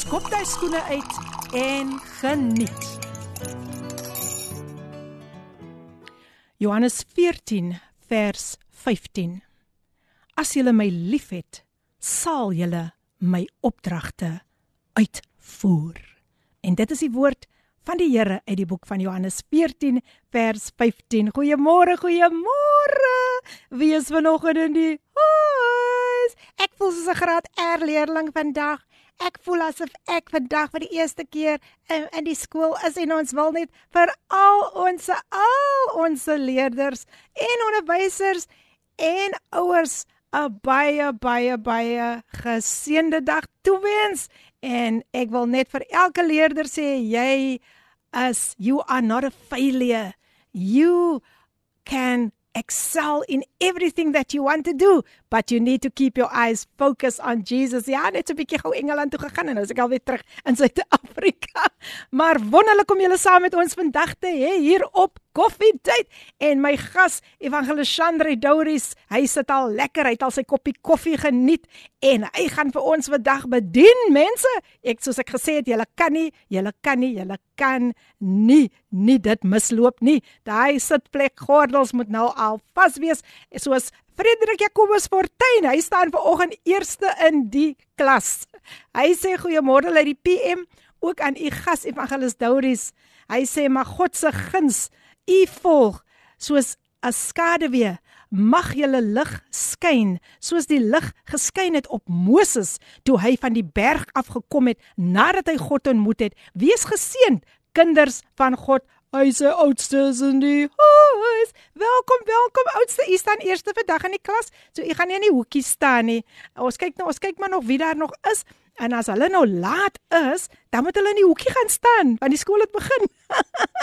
skop jy skoene uit en geniet. Johannes 14 vers 15. As julle my liefhet, sal julle my opdragte uitvoer. En dit is die woord van die Here uit die boek van Johannes 14 vers 15. Goeiemôre, goeiemôre. Wie is vanoggend in die huis? Ek voel soos 'n graad R leerling vandag. Ek voel asof ek vandag vir die eerste keer in, in die skool is en ons wil net vir al ons al ons leerders en onderwysers en ouers 'n baie baie baie geseënde dag toewens. En ek wil net vir elke leerder sê jy is you are not a failure. You can excel in everything that you want to do, but you need to keep your eyes focused on Jesus. Ja, net 'n bietjie gou Engeland toe gegaan en nou is ek alweer terug in Suid-Afrika. Maar wonderlik om julle saam met ons vandag te hê hier op Coffee Date en my gas Evangelis Chandre Douris, hy sit al lekker, hy het al sy koppie koffie geniet en hy gaan vir ons vandag bedien, mense. Ek soos ek gesê het, julle kan nie, julle kan nie, julle kan nie nie dit misloop nie. Daai sitplek gordels moet nou al vas wees. Soos Frederik Jacobus Fortuin, hy staan ver oggend eerste in die klas. Hy sê goeiemôre uit die PM ook aan u gas Evangelis Douris. Hy sê maar God se guns u volg soos 'n skaduwee mag julle lig skyn soos die lig geskyn het op Moses toe hy van die berg af gekom het nadat hy God ontmoet het wees geseënd kinders van God hy se oudstes in die huis welkom welkom oudste u staan eerste vandag in die klas so u gaan nie in die hoekie staan nie ons kyk nou ons kyk maar nog wie daar nog is En as hulle nou laat is, dan moet hulle in die hoekie gaan staan want die skool het begin.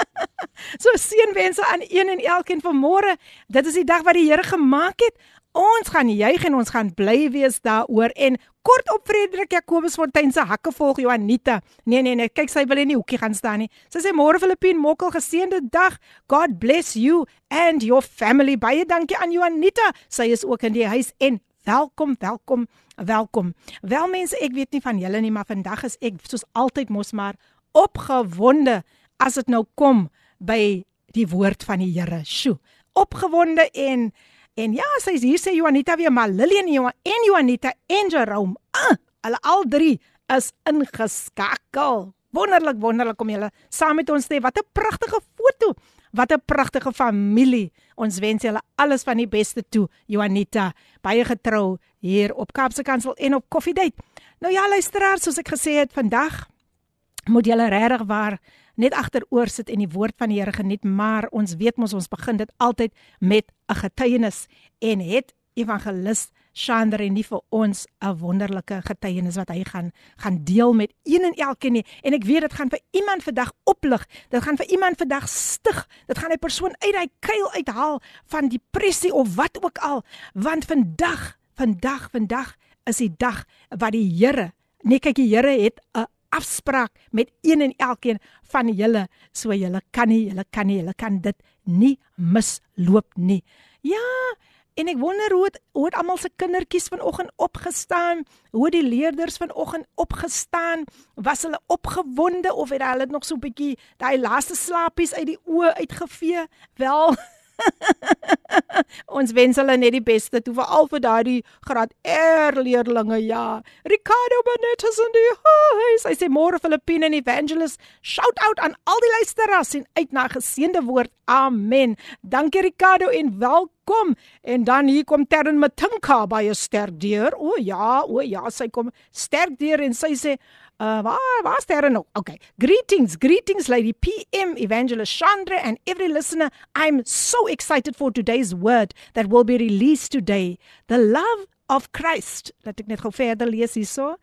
so seënwense aan een en elkeen van môre. Dit is die dag wat die Here gemaak het. Ons gaan juig en ons gaan bly wees daaroor en kort op Frederik Jacobus Fontein se hakke volg Joanita. Nee nee nee, kyk sy wil in die hoekie gaan staan nie. Sy sê môre Filippin Mokkel geseënde dag. God bless you and your family. Baie dankie aan Joanita. Sy is ook in die huis en welkom, welkom. Welkom. Wel mense, ek weet nie van julle nie, maar vandag is ek soos altyd mos maar opgewonde as dit nou kom by die woord van die Here. Sjoe, opgewonde en en ja, sy's hier sê Juanita weer maar Lillian en Juanita en Jerome. Ah, hulle al drie is ingeskakel. Wonderlik, wonderlik om julle saam met ons te hê. Wat 'n pragtige foto. Wat 'n pragtige familie. Ons wens julle alles van die beste toe, Juanita. Baie getrou hier op Kaapse Kansel en op Coffee Date. Nou ja, luisteraars, soos ek gesê het, vandag moet julle regtig waar net agteroor sit en die woord van die Here geniet, maar ons weet mos ons begin dit altyd met 'n getuienis. En het evangelis Shander en nie vir ons 'n wonderlike getuienis wat hy gaan gaan deel met een en elkeen nie. En ek weet dit gaan vir iemand vandag oplig dit gaan vir iemand vandag stig dit gaan 'n persoon uit daai kuil uithaal van depressie of wat ook al. Want vandag vandag vandag is die dag wat die Here nee kyk die Here het 'n afspraak met een en elkeen van julle so julle kan nie julle kan nie julle kan dit nie misloop nie ja En ek wonder hoe het, hoe het almal se kindertjies vanoggend opgestaan? Hoe het die leerders vanoggend opgestaan? Was hulle opgewonde of het hulle nog so 'n bietjie daai laaste slaapies uit die oë uitgevee? Wel, Ons wens hulle net die beste toe vir al vir daardie graad R leerlinge ja. Ricardo Benet is in die huis. Hy sê môre Filippine en Evangelist, shout out aan al die luisteraars en uit na geseënde woord. Amen. Dankie Ricardo en welkom. En dan hier kom Terren Matinka by 'n sterk deur. O ja, o ja, sy kom sterk deur en sy sê Uh waar waar's daar nou? Okay. Greetings, greetings Lady PM Evangelist Chandra and every listener. I'm so excited for today's word that will be released today. The love of Christ. Laat ek net gou verder lees hierso.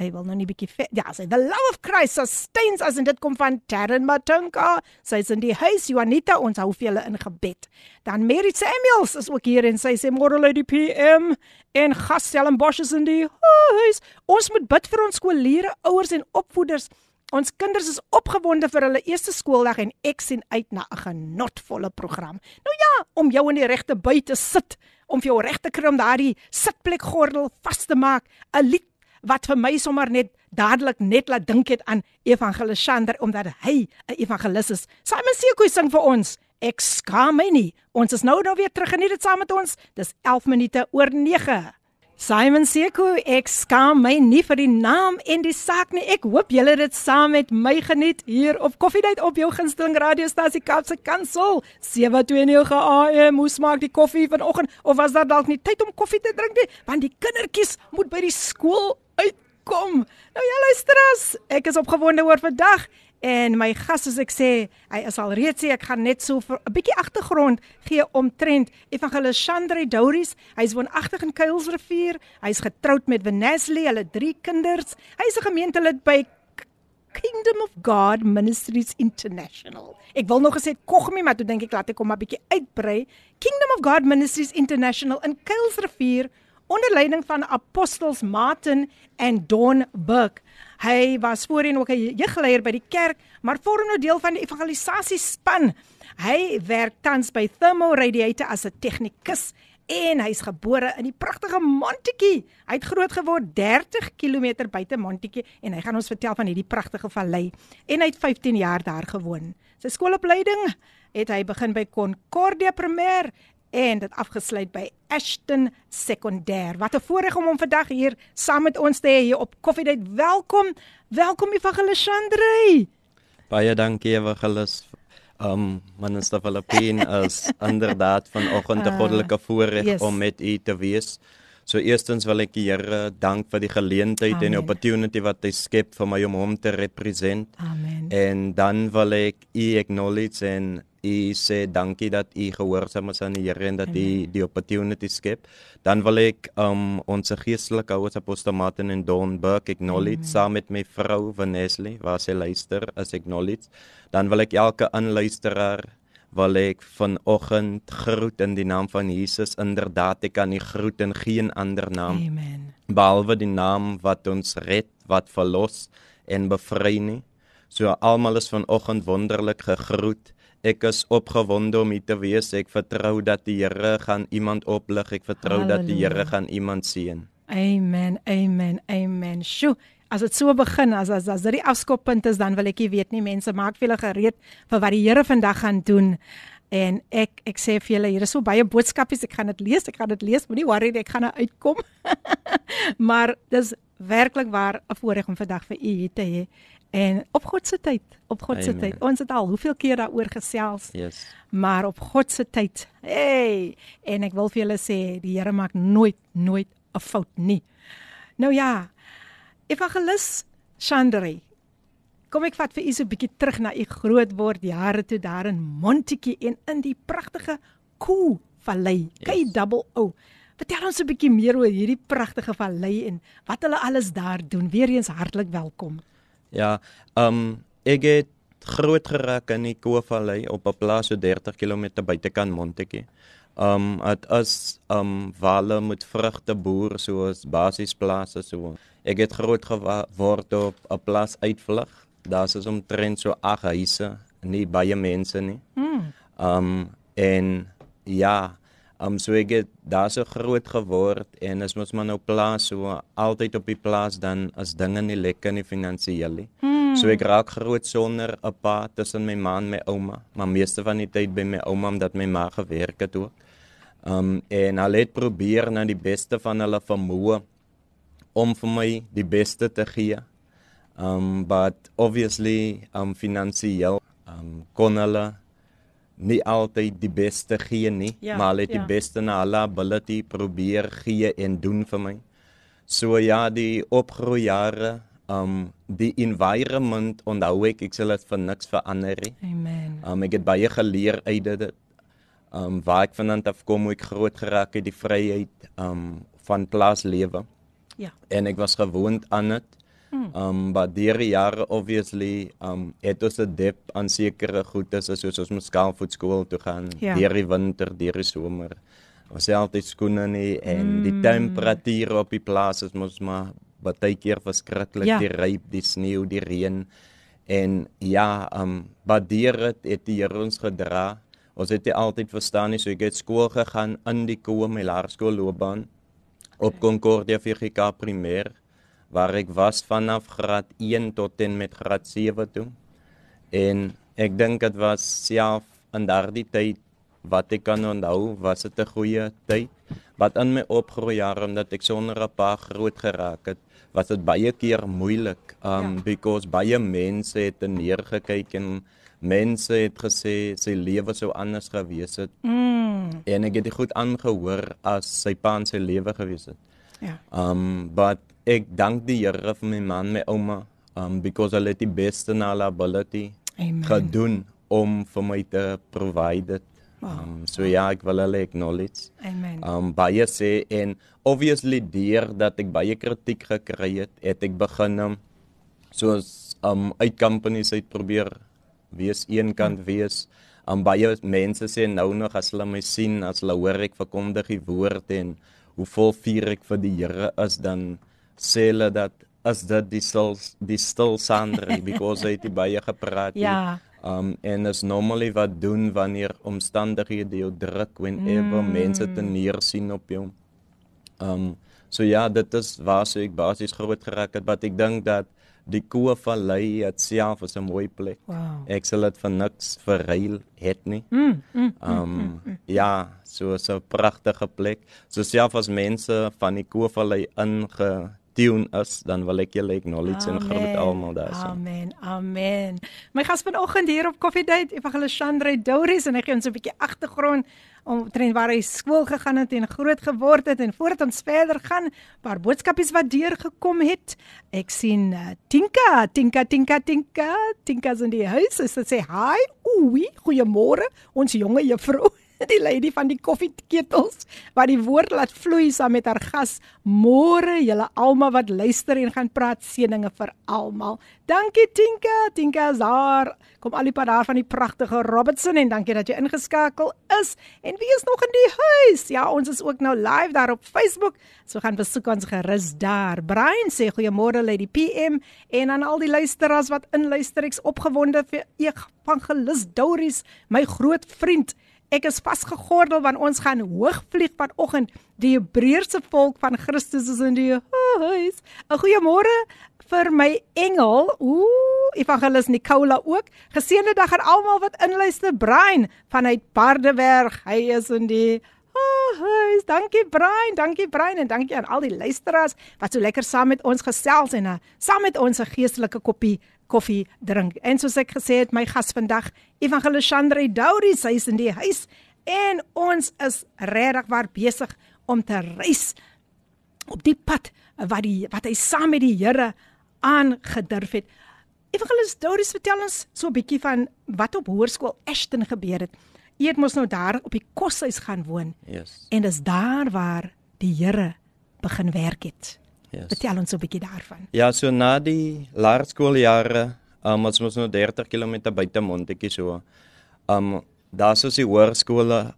Hy wil nou nie bietjie vet. Ja, sy the love of Christ sustains us en dit kom van Taryn Matunka. Sy's in die huis. Juanita, ons hou vir julle in gebed. Dan Mary Samuels is ook hier en sy sê môre lady PM en Gastel en Bosch is in die huis. Ons moet bid vir ons skoolleerders, ouers en opvoeders. Ons kinders is opgewonde vir hulle eerste skooldag en ek sien uit na 'n genotvolle program. Nou ja, om jou in die regte by te sit, om vir jou reg te kry om daardie sitplek gordel vas te maak, 'n lied wat vir my sommer net dadelik net laat dink het aan Evangelis Sander omdat hy 'n evangelis is. Simon Sekoe sing vir ons. Ek skaam my nie. Ons is nou nou weer terug geniet dit saam met ons. Dis 11 minute oor 9. Simon Sekoe, ek skaam my nie vir die naam en die saak nie. Ek hoop julle het dit saam met my geniet hier op Koffiedייט op jou gunsteling radiostasie Kapse Kansel 729 AM. Hoe smaak die koffie vanoggend of was daar dalk nie tyd om koffie te drink nie want die kindertjies moet by die skool uitkom. Nou ja, luisteras, ek is opgewonde oor vandag en my gas soos ek sê, hy is al reeds sê ek gaan net so 'n bietjie agtergrond gee omtrent Evangelis Chandre Douris. Hy's woonagtig in Kuilsrivier. Hy's getroud met Vanessa, hulle drie kinders. Hy's 'n gemeentelid by Kingdom of God Ministries International. Ek wil nog gesê Kogmi, maar toe dink ek laat ek hom 'n bietjie uitbrei. Kingdom of God Ministries International in Kuilsrivier onder leiding van apostels Martin en Don Burke. Hy was voorheen ook 'n jeugleier by die kerk, maar vorm nou deel van die evangelisasiespan. Hy werk tans by Thermo Radiator as 'n tegnikus en hy's gebore in die pragtige Montetjie. Hy het groot geword 30 km buite Montetjie en hy gaan ons vertel van hierdie pragtige vallei en hy het 15 jaar daar gewoon. Sy skoolopleiding het hy begin by Concordia Primêr en dit afgesluit by Ashton Sekondêr. Wat 'n voorreg om hom vandag hier saam met ons te hê hier op Koffiedייט. Welkom. Welkom Evangelis Chandrey. Baie dankie Evangelis. Um minister Filippin as inderdaad vanoggend 'n uh, goddelike voorreg yes. om met u te wees. So eerstens wil ek die Here dank vir die geleentheid Amen. en die opportunity wat hy skep vir my om hom te represent. Amen. En dan wil ek u acknowledge en u sê dankie dat u gehoorsaam is aan die Here en dat u die, die opportunity skep. Dan wil ek um ons geestelike ouers apostel Martin en Don Burke acknowledge saam met my vrou Vanessa waar sy luister as acknowledge. Dan wil ek elke aanluisteraar wil ek vanoggend groet in die naam van Jesus. Inderdaad, ek kan nie groet in geen ander naam. Amen. Behalwe die naam wat ons red, wat verlos en bevry nie. So almal is vanoggend wonderlik gegroet. Ek is opgewonde om hier te wees. Ek vertrou dat die Here gaan iemand oplig. Ek vertrou Halleluja. dat die Here gaan iemand seën. Amen. Amen. Amen. Sjoe. As dit so begin, as as as dit die afskoppunt is, dan wil ek weet nie. Mense maak veel gereed vir wat die Here vandag gaan doen. En ek ek sê vir julle, hier is so baie boodskapies. Ek gaan dit lees. Ek gaan dit lees. Moenie worry, ek gaan nou uitkom. maar dis werklik waar 'n voorreg om vandag vir u hier te hê. En op God se tyd, op God se tyd. Ons het al hoeveel keer daaroor gesels. Yes. Maar op God se tyd. Hey, en ek wil vir julle sê, die Here maak nooit nooit 'n fout nie. Nou ja. Evangelis Chandri. Kom ek vat vir u so 'n bietjie terug na u grootword jare toe daar in Montetjie en in die pragtige Koe Vallei. Yes. Kyk double O. Vertel ons 'n bietjie meer oor hierdie pragtige vallei en wat hulle alles daar doen. Weereens hartlik welkom. Ja, ehm um, ek het groot geraak in die Koevallei op 'n plaas so 30 km buitekant Montetjie. Ehm um, dit is ehm um, wale met vrugte boer soos basisplase so. Ek het groot geword op 'n plaas uitvlug. Daar's is omtrent so 8 huise, nie baie mense nie. Hmm. Ehm um, en ja, Um so ek het daar so groot geword en as mos maar nou plaas so altyd op die plaas dan as dinge nie lekker nie finansiëel nie. Hmm. So ek raak groot sonder 'n pa tussen my ma en my ouma, maar meeste van die tyd by my ouma omdat my ma gewerk het ook. Um en hulle het probeer na die beste van hulle vermoë om vir my die beste te gee. Um but obviously um finansiëel um kon hulle nie altyd die beste gee nie, ja, maar hulle het ja. die beste na hulle ability probeer gee en doen vir my. So ja, die opgroei jare, um die environment onthou ek ek sal dit vir niks verander nie. Amen. Um ek het baie geleer uit dit. Um waar ek vanaand af kom, hoe ek groot geraak het die vryheid um van plaaslewe. Ja. En ek was gewoond aan dit. Um maar deur die jare obviously um het ons 'n dip aan sekere goedes soos ons moet skaalvoetskool toe gaan Ja. deur die winter, deur die somer. Ons het altyd skoene nie en die temperatuur op die plaas is mos maar baie keer verskriklik Ja. die ryp, die sneeu, die reën. En ja, um badeer dit het die Here ons gedra. Ons het dit altyd verstaan nie, so ek het skool gegaan in die Koe my laerskoolloopbaan op Concordia VGK primêr waar ek was vanaf graad 1 tot en met graad 7 toe. En ek dink dit was self in daardie tyd wat ek kan onthou, was dit 'n goeie tyd. Wat in my opgroeijare omdat ek sonder 'n pa groot geraak het, was dit baie keer moeilik. Um Ja. because baie mense het neergekyk en mense het gesê sy lewe sou anders gewees het. Mm. En ek het dit goed aangehoor as sy pa in sy lewe gewees het. Ja. Um but ek dank die Here vir my man, my ouma, um because hulle het die beste na hulle ability Amen. gedoen om vir my te provide dit. Um so ja, ek wil hulle acknowledge. Amen. Um baie sê en obviously deur dat ek baie kritiek gekry het, het ek begin um, soos um uit companies uit probeer wees een kant wees. Um baie mense sê nou nog as hulle my sien, as hulle hoor ek verkondig die woord en hoe vol vuur ek vir die Here is, dan sê hulle dat as dit die stil die stil Sandra because hy het die baie gepraat. Ja. Um en is normally wat doen wanneer omstandighede jou druk whenever mm. mense te neer sien op jou. Um so ja, dit is waar so ek basies groot geraak het, wat ek dink dat die Koe Vallei het self is 'n mooi plek. Wow. Ek sal dit vir niks verruil het nie. Mm, mm, Um ja, so so 'n pragtige plek. So self as mense van die Koe Vallei ingetune is, dan wil ek julle acknowledge en groet almal daarso. Amen. Amen. My gas vanoggend hier op Coffee Date, Evangelis Chandra Douris en hy gee ons 'n bietjie agtergrond omtrent waar hy skool gegaan het en groot geword het en voordat ons verder gaan, paar boodskapies wat deurgekom het. Ek sien uh, Tinka, Tinka, Tinka, Tinka, Tinka's in die huis. Sy sê hi. Oei, goeiemôre ons jonge juffrou. Die lady van die koffieketels wat die woord laat vloei saam met haar gas. Môre julle almal wat luister en gaan praat seëninge vir almal. Dankie Tinka, Tinka daar. Kom al die pad daar van die pragtige Robertson en dankie dat jy ingeskakel is. En wie is nog in die huis? Ja, ons is ook nou live daar op Facebook. So gaan besoek ons gerus daar. Brian sê goeiemôre Lady PM en aan al die luisteraars wat inluister. Ek's opgewonde vir Evangelis Douris, my groot vriend. Ek is vasgegordel want ons gaan hoog vlieg vanoggend. Die Hebreëse volk van Christus is in die huis. 'n Goeiemôre vir my engel. Ooh, Evangelis Nicola ook. Geseënde dag aan almal wat inluister. Brian vanuit Paardeberg. Hy is in die huis. Dankie Brian, dankie Brian en dankie aan al die luisteraars wat so lekker saam met ons gesels en uh, saam met ons 'n geestelike koppie koffie drink. En soos ek gesê het, my gas vandag, Evangelis Chandra Dourie, sy is in die huis en ons is regtig waar besig om te reis op die pad wat die wat hy saam met die Here aangedurf het. Evangelis Dourie, vertel ons so 'n bietjie van wat op hoërskool Ashton gebeur het. Jy het mos nou daar op die koshuis gaan woon Yes. en dis daar waar die Here begin werk het. Yes. Vertel ons 'n bietjie daarvan. Ja, so na die laerskooljare, um, ons moes nou 30 km buite Montetjie so. Um daar's ons die hoërskole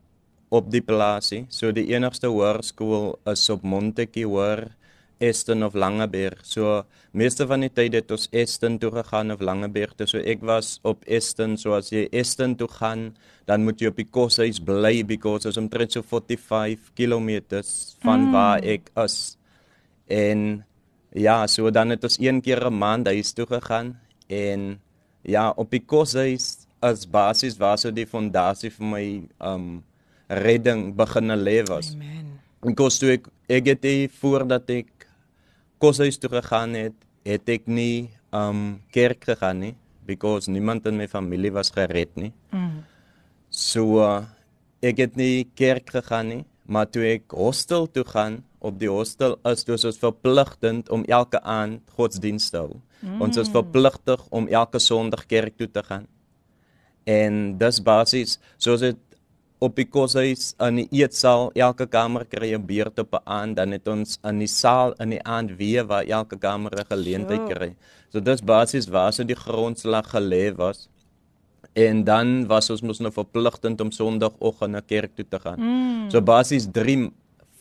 op die plaasie. So die enigste hoërskool is op Montetjie hoor Eston of Langeberg. So meeste van die tyd het ons Eston toe gegaan of Langeberg toe. So ek was op Eston, so as jy Eston toe gaan, dan moet jy op die koshuis bly because ons omtrent so 45 km van mm. waar ek is. En ja, so dan het ons een keer 'n maand huis toe gegaan en ja, op die koshuis as basis waar so die fondasie vir my um redding begin lê was. Amen. En kos toe ek ek het die voordat ek koshuis toe gegaan het, het ek nie um kerk gegaan nie because niemand in my familie was gered nie. Mm. So uh, ek het nie kerk gegaan nie, maar toe ek hostel toe gaan, op die hostel is dit ons verpligtend om elke aand godsdienst te hou. Mm. Ons is verpligtig om elke Sondag kerk toe te gaan. En dis basies soos dit op die koshuis in die eetsaal, elke kamer kry 'n beurt op 'n aand, dan het ons in die saal in die aand weer waar elke kamer 'n geleentheid kry. So dis basies waar so die grondslag gelê was. En dan was ons mos nou verpligtend om Sondagoggend na kerk toe te gaan. Mm. So basies 3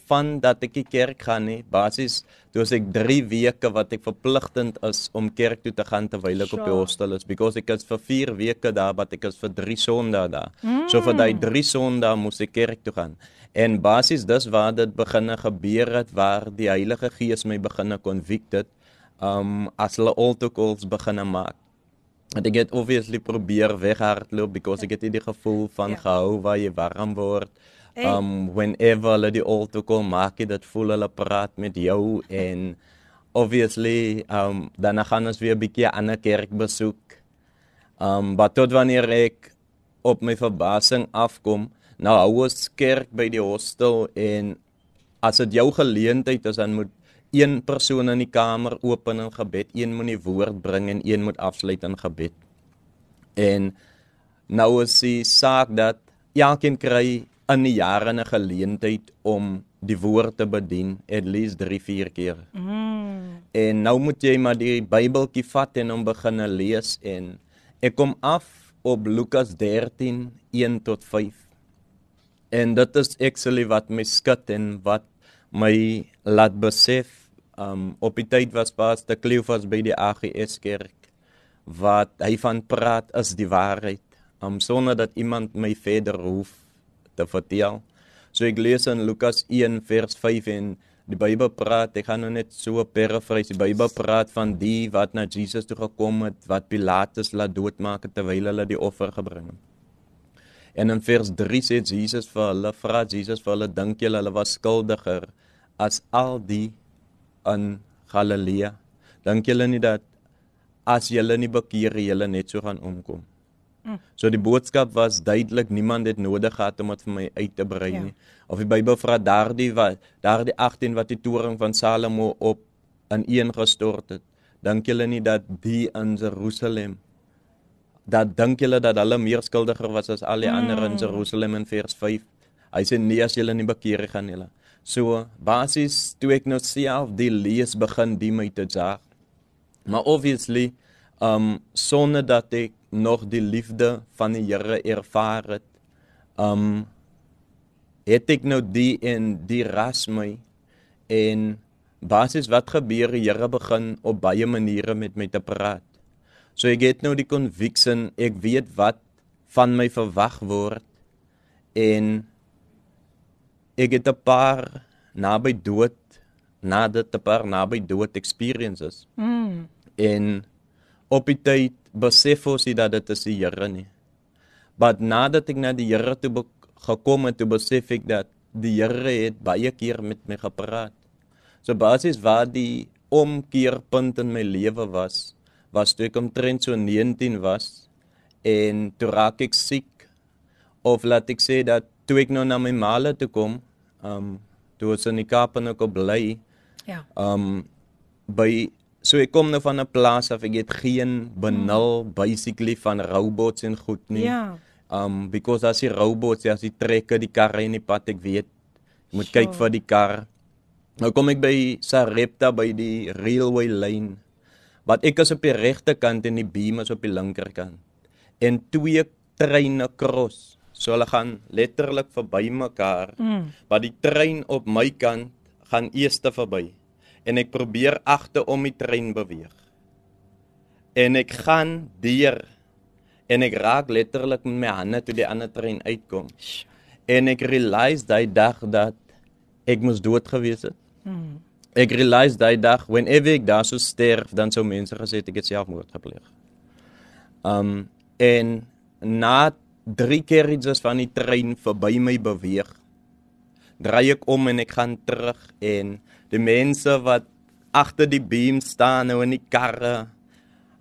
van dat ek die kerk gaan nie. Basies as ek 3 weke wat ek verpligtend is om kerk toe te gaan terwyl ek op die Sure. hostel is because ek is vir 4 weke daar, wat ek is vir 3 Sondae daar. Mm. So vir daai 3 Sondae moes ek kerk toe gaan. En basies dis waar dit begine gebeur het waar die Heilige Gees my begine convicted um as hulle altar calls begine maak. En ek het obviously probeer weghardloop because ek het die gevoel van Ja. gehou waar jy warm word. Hey. Um whenever hulle die altar call maak, jy dit voel hulle praat met jou en obviously um dan gaan ons weer 'n bietjie 'n ander kerk besoek. Um maar tot wanneer ek op my verbasing afkom, nou hou ons kerk by die hostel en as dit jou geleentheid is dan moet een persoon in die kamer open in gebed, een moet die woord bring en een moet afsluit in gebed. En nou is die saak dat elkeen kry in die jare 'n geleentheid om die woord te bedien at least 3-4 keer. Mm. En nou moet jy maar die Bybeltjie vat en hom begin lees en ek kom af op Lukas 13 1 tot 5. En dit is actually wat my skud en wat my laat besef um op die tyd was Pastor Cleophas by die AGS kerk wat hy van praat is die waarheid um sonder dat iemand my verder hoef te vertel. So ek lees in Lukas 1 vers 5 en die Bybel praat, ek gaan nou net so paraphrase, die Bybel praat van die wat na Jesus toe gekom het, wat Pilatus laat doodmaak terwyl hulle die offer gebring het. En in vers 3 sê Jesus vir hulle, vra Jesus vir hulle, dink julle hulle was skuldiger as al die in Galilea? Dink julle nie dat as julle nie bekeer, julle net so gaan omkom? So die boodskap was duidelik niemand het nodig gehad om dit vir my uit te brei Ja. nie. Of die Bybel vra daardie wat daardie 18 wat die toring van Salomo op in een gestort het. Dink julle nie dat die in Jerusalem dat dink julle dat hulle meer skuldiger was as al die mm. ander in Jerusalem in vers 5. Hy sê nee as julle nie bekeer gaan julle. So basies toe ek nou self die lees begin die my te jaag. Maar obviously um sonder dat ek nog die liefde van die Here ervaar het. Um het ek nou die en die ras my en basies wat gebeur die Here begin op baie maniere met my te praat. So ek het nou die conviction, ek weet wat van my verwag word en ek het 'n paar naby dood nadat 'n paar naby dood experiences Mm. en op die tyd besef ons nie dat dit is die Here nie. Maar nadat ek na die Here toe gekom het, toe besef ek dat die Here het baie keer met my gepraat. So basies waar die omkeerpunt in my lewe was, was toe ek omtrent so 19 was en toe raak ek siek of laat ek sê dat toe ek nou na my maale toe kom, um toe ons in die Kaap en ek op bly, Ja. um by so ek kom nou van 'n plaas af ek het geen benul basically van robots en goed nie. Ja. Um because as die robots as die trekke die karre in die pad ek weet jy moet Sure. kyk vir die kar. Nou kom ek by Sarepta by die railway lyn. Wat ek is op die regterkant en die beam is op die linkerkant. En twee treine cross. So hulle gaan letterlik verby mekaar. Mm. Maar die trein op my kant gaan eers verby en ek probeer agter om die trein beweeg. En ek gaan deur en ek raak letterlik met my hande toe die ander trein uitkom. En ek realise daai dag dat ek moes dood gewees het. Mm. Ek realise daai dag whenever ek daar sou sterf, dan sou mense gesê het ek het selfmoord gepleeg. Um en na drie carriages van die trein verby my beweeg, draai ek om en ek gaan terug en die mense wat agter die beam staan nou in die karre,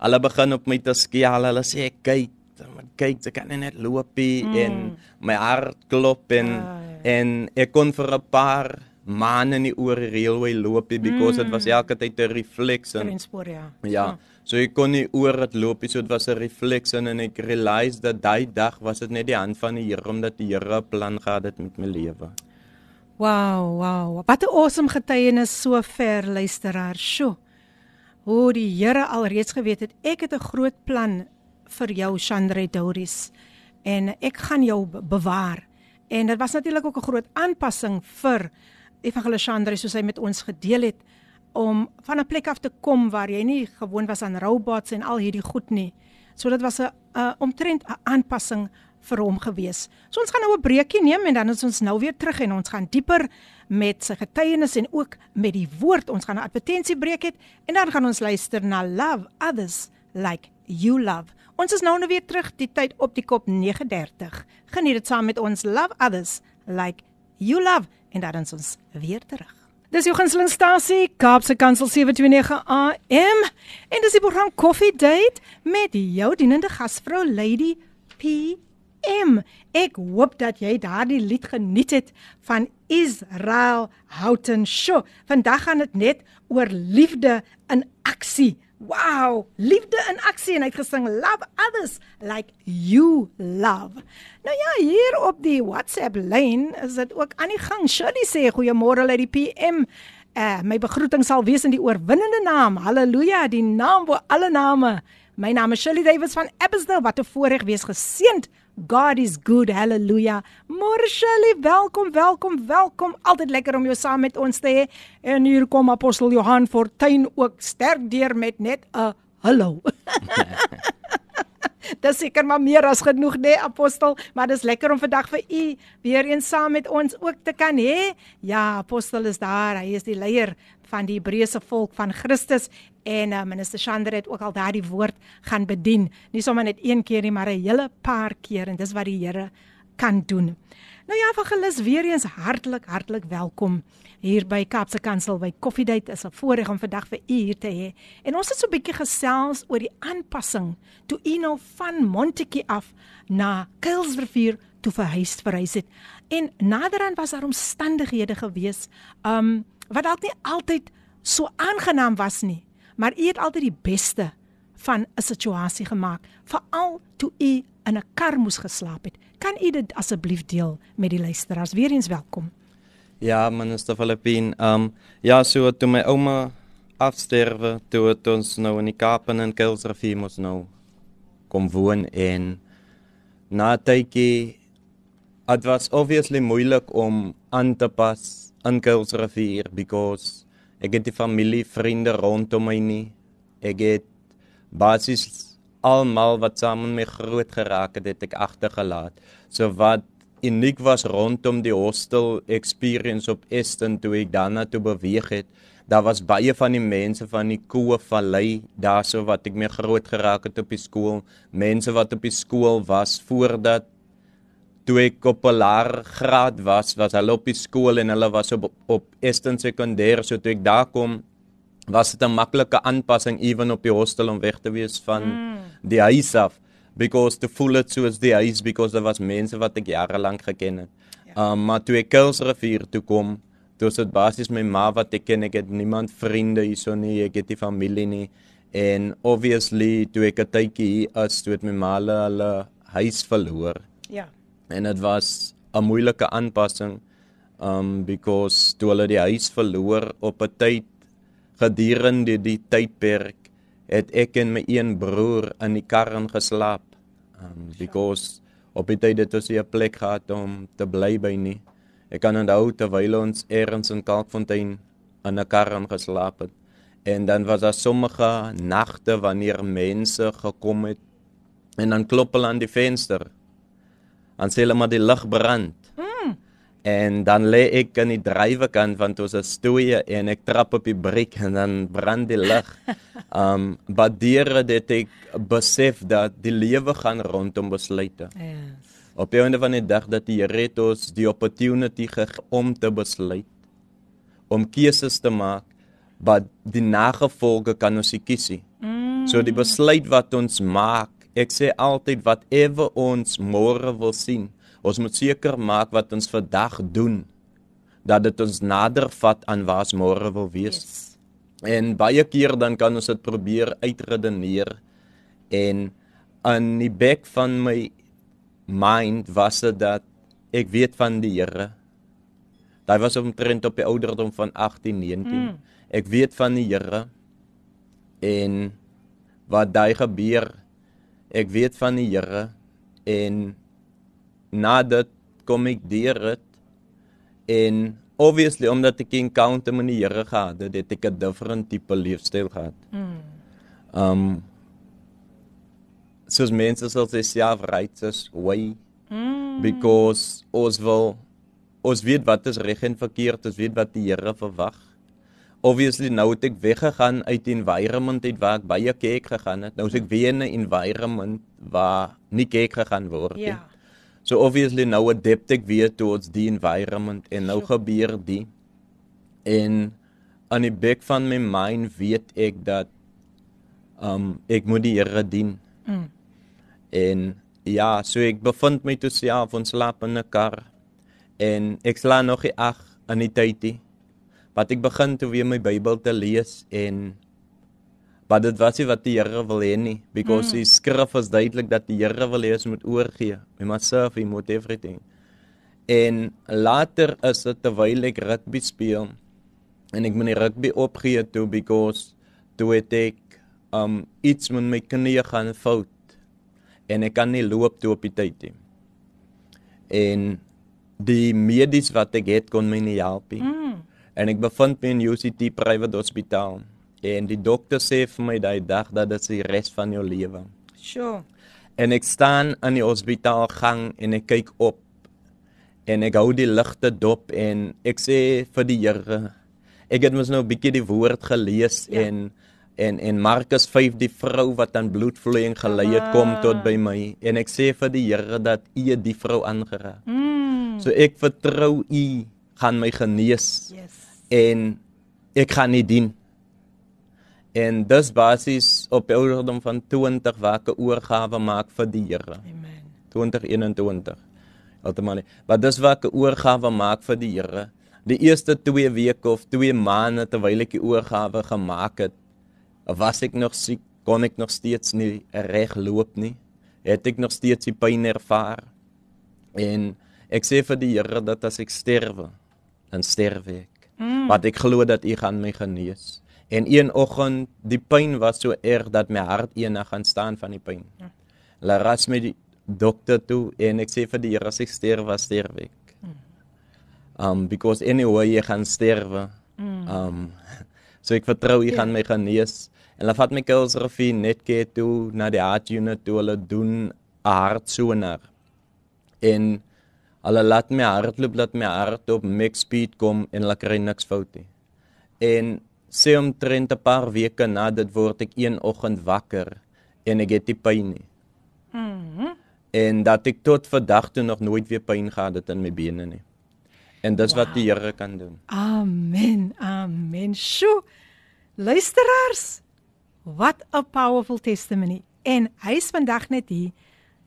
hulle begin op my te skel. Hulle sê kyk, maar kyk, jy kan nie net loop nie Mm. en my hart klop en Ah, ja. en ek kon vir 'n paar man in die oor die railway loop nie because dit was elke tyd 'n refleks en Trendspoor ja. ja. So ek kon nie oor dit loop nie, so dit was 'n refleks en ek realize dat daai dag was dit net die hand van die Here omdat die Here 'n plan gehad het met my lewe. Wow, wow. Wat 'n awesome getuienis so ver luisteraar. Sjoe. Hoe die Here alreeds geweet het ek het 'n groot plan vir jou Chandre Doris en ek gaan jou be- bewaar. En dit was natuurlik ook 'n groot aanpassing vir Evangelis Chandre soos hy met ons gedeel het om van 'n plek af te kom waar jy nie gewoon was aan robots en al hierdie goed nie. So dit was 'n uh, omtrent 'n aanpassing vir hom gewees. So ons gaan nou 'n breekie neem en dan is ons nou weer terug en ons gaan dieper met sy getuienis en ook met die woord. Ons gaan 'n advertensiebreek hê en dan gaan ons luister na Love Others Like You Love. Ons is nou nou weer terug die tyd op die kop 9:30. Geniet dit saam met ons Love Others Like You Love en dan is ons weer terug. Dis jou gunstelingstasie Kaapse Kansel 729 AM en dis die program Coffee Date met jou dienende gasvrou Lady PM. Ek hoop dat jy daardie lied geniet het van Israel Houghton Show. Vandag gaan dit net oor liefde in aksie. Wow, liefde in aksie en hy het gesing Love Others Like You Love. Nou ja, hier op die WhatsApp lyn is dit ook aan die gang. Shirley sê goeiemôre uit die PM. Uh, my begroeting sal wees in die oorwinnende naam. Halleluja, die naam bo alle name. My naam is Shirley Davids van Abbotsdale. Wat 'n voorreg wees geseënd. God is good. Halleluja. Môre Shirley, welkom, welkom, welkom. Altyd lekker om jou saam met ons te hê. En hier kom apostel Johan Fortuin ook sterk deur met net 'n hallo. Dis seker maar meer as genoeg nê apostel, maar dis lekker om vandag vir u weer eens saam met ons ook te kan hê. Ja, apostel is daar. Hy is die leier van die Hebreëse volk van Christus en uh, minister Shander het ook al daardie woord gaan bedien. Nie sommer net een keer nie, maar 'n hele paar keer en dis wat die Here kan doen. Nou ja, evangelis weer eens hartlik hartlik welkom hier by Kaapse Kansel by Coffee Date. Is 'n voorreg om vandag vir u hier te hê. En ons het so 'n bietjie gesels oor die aanpassing toe u nou van Montetjie af na Kuilsrivier toe verhuis verhuis het. En naderhand was daar omstandighede gewees, um wat dalk nie altyd so aangenaam was nie, maar u het altyd die beste van 'n situasie gemaak, veral toe u in 'n kar moes geslaap het. Kan u dit asseblief deel met die luisteraars? Weereens welkom. Ja, minister Filippin. Um ja, so toe my ouma afsterwe, toe het ons nou in die Kaap en in Kuilsrivier mos nou kom woon en na tydjie it was obviously moeilik om aan te pas in Kuilsrivier because ek het die familie, vriende rondom my nie. Ek het basies almal wat saam met my groot geraak het, het ek agtergelaat. So wat uniek was rondom die hostel experience op Eston toe ek daarna toe beweeg het. Daar was baie van die mense van die Koe Vallei daarso wat ek mee groot geraak het op die skool, mense wat op die skool was voordat toe ek op 'n laer graad was, was hulle op die skool en hulle was op op Eston sekondêr, so toe ek daar kom was dit 'n maklike aanpassing ewen op die hostel om weg te wees van mm. die huis af because to full it soos die huis because daar was mense wat ek jare lank geken het. Ja. Um maar toe ek Kuilsrivier toe kom, toe was dit basies my ma wat ek ken, ek het niemand vriende hierso nie, ek het nie familie nie en obviously toe ek 'n tydjie hier is, toe het my ma hulle huis verloor Ja. En dit was 'n moeilike aanpassing um because toe hulle die huis verloor op 'n tyd gedurende die tydperk het ek en my een broer in die kar ingeslaap. Um because op die tyd het ons nie 'n plek gehad om te bly by nie. Ek kan onthou terwyl ons eers in Kalkfontein in 'n kar ingeslaap het en dan was daar sommige nagte wanneer mense gekom het en dan klop hulle aan die venster dan sê hulle maar die lig brand. Mm. En dan lê ek aan die drywekant want ons is stoeie en ek trap op die breek en dan brand die lig. um badeer dit ek besef dat die lewe gaan rondom besluite. Yes. Op die einde van die dag dat die Here het ons die opportunity gegee om te besluit om keuses te maak wat die nagevolge kan ons nie kies nie. Mm. So die besluit wat ons maak, ek sê altyd whatever ons môre wil sien, ons moet seker maak wat ons vandag doen dat dit ons nader vat aan waar ons môre wil wees. Yes. En baie keer dan kan ons dit probeer uitredeneer en aan die bek van my mind was dit dat ek weet van die Here. Daai was omtrent op die ouderdom van 18, 19. Mm. Ek weet van die Here en wat daai gebeur. Ek weet van die Here en nadat kom ek deur dit en obviously omdat ek encounter met die Here gehad het, het ek 'n different tipe leefstyl gehad. Mm. Um soos mense sal sê self-righteous way mm. because ons wil ons weet wat is reg en verkeerd, ons weet wat die Here verwag. Obviously nou het ek weggegaan uit die environment uit waar ek baie kerk gegaan het. Nou is ek weer in 'n environment waar nie kerk gegaan word nie. Ja. So obviously nou adapt ek weer towards die environment en nou Sure. gebeur die en aan die bek van my mind weet ek dat um ek moet die Here dien. Mm. En ja, so ek bevind my toe self ons slaap in 'n kar en ek slaan nog nie ag aan die tyd nie. Wat ek begin toe weer my Bybel te lees en wat dit was nie wat die Here wil hê nie because mm. die skrif is duidelik dat die Here wil hê ons moet oorgee. We must serve him with everything. En later is dit terwyl ek rugby speel en ek moet die rugby opgee toe because toe het ek um iets met my knie gaan fout en ek kan nie loop toe op die tyd nie. En die medies wat ek het kon my nie help nie. Mm. En ek bevind my in UCT private hospitaal en die dokter sê vir my daai dag dat dit die res van jou lewe. Sure. En ek staan in die hospitaalgang en ek kyk op en ek hou die ligte dop en ek sê vir die Here ek het mos nou 'n bietjie die woord gelees Ja. en en en Markus 5 die vrou wat aan bloedvloeiing gelei het kom tot by my en ek sê vir die Here dat U die vrou aangeraak. Mm. So ek vertrou U gaan my genees Yes. en ek gaan nie dien. En dis basies op ouderdom van 20 waar ek 'n oorgawe maak vir die Here. Amen. 2021. Outomaties. Maar dis waar ek 'n oorgawe maak vir die Here. Die eerste 2 weke of 2 maande terwyl ek die oorgawe gemaak het, was ek nog siek, kon ek nog steeds nie reg loop nie. Het ek nog steeds die pyn ervaar. En ek sê vir die Here dat as ek sterwe, dan sterwe ek. Mm. Want ek glo dat U gaan my genees. En een oggend, die pyn was so erg dat my hart eendag gaan staan van die pyn. Hulle ras my die dokter toe en ek sê vir die Here as ek sterwe, sterwe ek. Um because anyway jy gaan sterwe. Um so ek vertrou jy gaan my genees. En hulle vat my Kuilsrivier netke toe na die heart unit toe hulle doen 'n hartsonar. En hulle laat my hardloop, laat my hart op max speed kom en hulle kry niks fout nie. En sê omtrent 'n paar weke na dit word ek een oggend wakker en ek het nie pyn nie. Mhm. En dat ek tot vandag toe nog nooit weer pyn gehad het in my bene nie. En dis wow. wat die Here kan doen. Amen. Amen. Sjoe. Luisteraars, what a powerful testimony. En hy's vandag net hier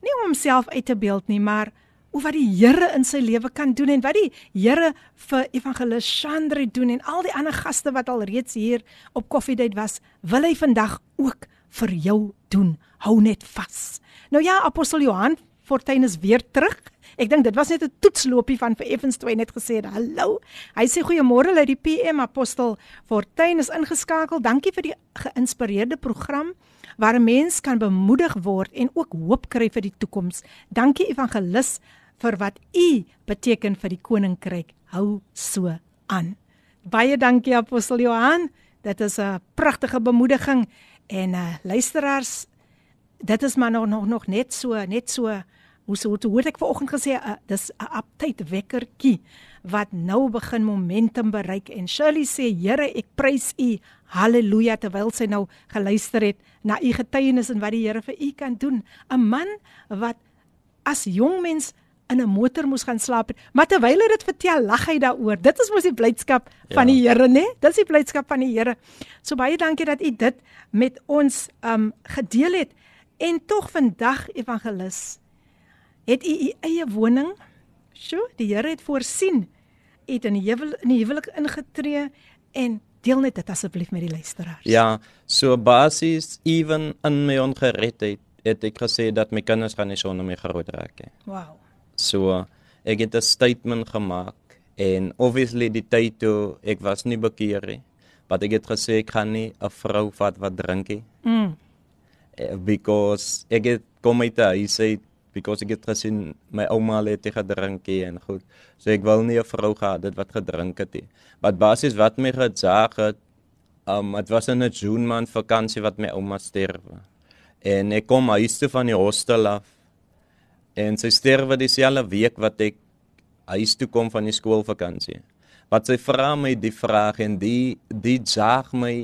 nie om homself uit te beeld nie, maar hoe wat die Here in sy lewe kan doen en wat die Here vir evangelis Chandre doen en al die ander gaste wat al reeds hier op Koffiedייט was, wil hy vandag ook vir jou doen. Hou net vas. Nou ja, apostel Johan Fortuin is weer terug. Ek dink dit was net 'n toetsloopie van vir Effens 2 net gesê het, hallo. Hy sê goeiemôre uit die PM apostel Fortuin is ingeskakel. Dankie vir die geïnspireerde program waar 'n mens kan bemoedig word en ook hoop kry vir die toekoms. Dankie evangelis vir wat u beteken vir die koninkryk. Hou so aan. Baie dankie apostel Johan. Dit is 'n pragtige bemoediging en uh, luisteraars dit is maar nog nog nog net so net so hoe so hoe het ek vanoggend gesê uh, dis 'n uptyd wekkertjie wat nou begin momentum bereik en Shirley sê Here ek prys u haleluja terwyl sy nou geluister het na u getuienis en wat die Here vir u kan doen 'n man wat as jong mens in 'n motor moes gaan slaap het, maar terwyl hy dit vertel, lag hy daaroor. Dit is mos die blydskap ja. van die Here, né? Dis die blydskap van die Here. So baie dankie dat u dit met ons um gedeel het. En tog vandag evangelis het u u eie woning. Sjoe, die Here het voorsien het in die huwel in die huwelik ingetree en deel net dit asseblief met die luisteraars. Ja, so basies even in my ongeredheid het ek gesê dat my kinders gaan nie sonder my groot raak nie. Wow. So ek het 'n statement gemaak en obviously die tyd toe ek was nie bekeer nie. Maar ek het gesê ek gaan nie 'n vrou vat wat drink nie. Mm. Eh, because ek het kom uit huis uit because ek het gesien my ouma het te gedrink en goed. So ek wil nie 'n vrou gehad het wat gedrink het nie. Wat basies wat my gesaag het, um dit was in 'n June maand vakansie wat my ouma sterwe. En ek kom huis toe van die hostel af. En sy sterwe dieselfde week wat ek huis toe kom van die skoolvakansie. Wat sy vra my die vraag en die die jaag my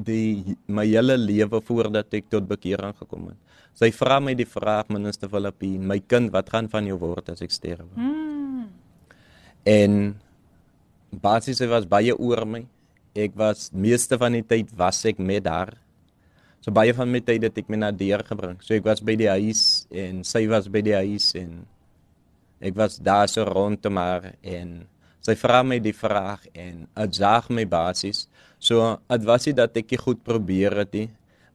die my hele lewe voordat ek tot bekering gekom het. Sy vra my die vraag minister Filippin, my kind, wat gaan van jou word as ek sterwe? Mm. En basies sy was baie oor my. Ek was meeste van die tyd was ek met haar. So baie van my tyd het ek my na deur gebring. So ek was by die huis en sy was by die huis en ek was daar so rondom haar en sy vra my die vraag en dit jaag my basies. So dit was nie dat ek dit goed probeer het nie.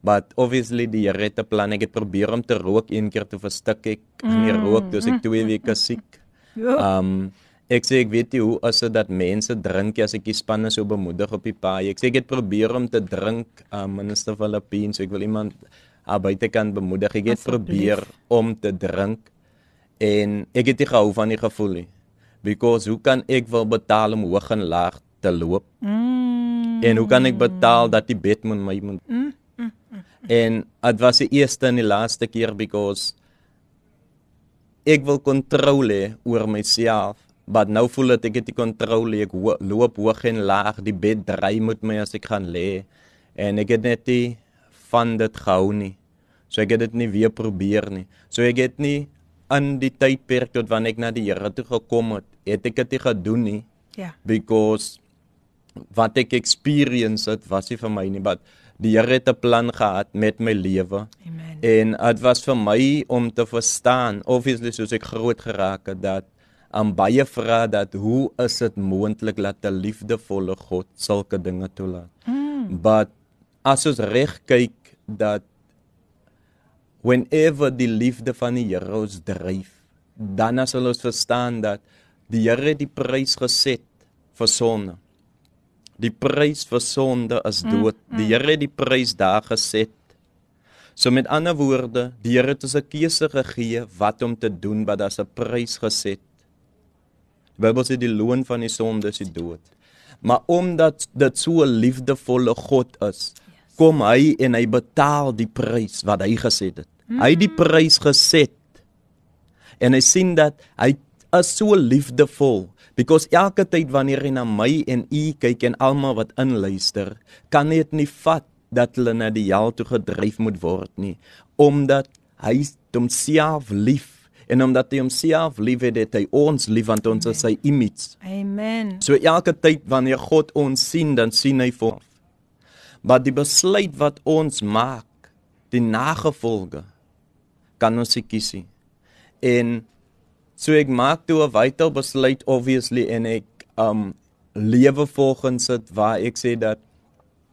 But obviously die Here het 'n plan. Ek het probeer om te rook een keer te verstik ek aan die rook, dus ek twee weke siek. Ja. Um ek sê ek weet nie hoe as dit dat mense drink as ek die spanne so bemoedig op die paai. Ek sê ek het probeer om te drink, um, minister Filippin, so ek wil iemand aan buitekant bemoedig. Ek het probeer om te drink en ek het nie gehou van die gevoel nie. Because hoe kan ek wel betaal om hoog en laag te loop? Mm. En hoe kan ek betaal dat die bed moet my moet Mm. En dit was die eerste en die laaste keer because ek wil kontrole oor myself, maar nou voel dit ek het die kontrole ek ho loop hoog en laag, die bed draai met my as ek gaan lê en ek het net nie van dit gehou nie. So ek het dit nie weer probeer nie. So ek het nie in die tydperk tot wanneer ek na die Here toe gekom het, het ek dit nie gedoen nie Ja. because wat ek experience het was nie vir my nie, but die Here het 'n plan gehad met my lewe. Amen. En dit was vir my om te verstaan, obviously soos ek groot geraak het dat aan baie vra dat hoe is dit moontlik dat 'n liefdevolle God sulke dinge toelaat. Mm. But as ons reg kyk dat whenever die liefde van die Here ons dryf, dan sal ons verstaan dat die Here die prys geset vir sonde. Die prys vir sonde is dood. Die Here het die prys daar geset. So met ander woorde, die Here het ons 'n keuse gegee wat om te doen, wat daar's 'n prys geset. Die Bybel sê die loon van die sonde is die dood. Maar omdat dit so 'n liefdevolle God is, kom hy en hy betaal die prys wat hy geset het. Hy het die prys geset. En hy sien dat hy is so liefdevol because elke tyd wanneer hy na my en u kyk en almal wat inluister, kan dit nie vat dat hulle na die hel toe gedryf moet word nie, omdat hy homself lief en omdat hy homself liefhet, het hy ons lief want ons is sy image. Amen. So elke tyd wanneer God ons sien, dan sien hy vir ons. Maar die besluit wat ons maak, die nagevolge kan ons kies. En so ek maak toe 'n vital besluit obviously en ek um lewe volgens dit waar ek sê dat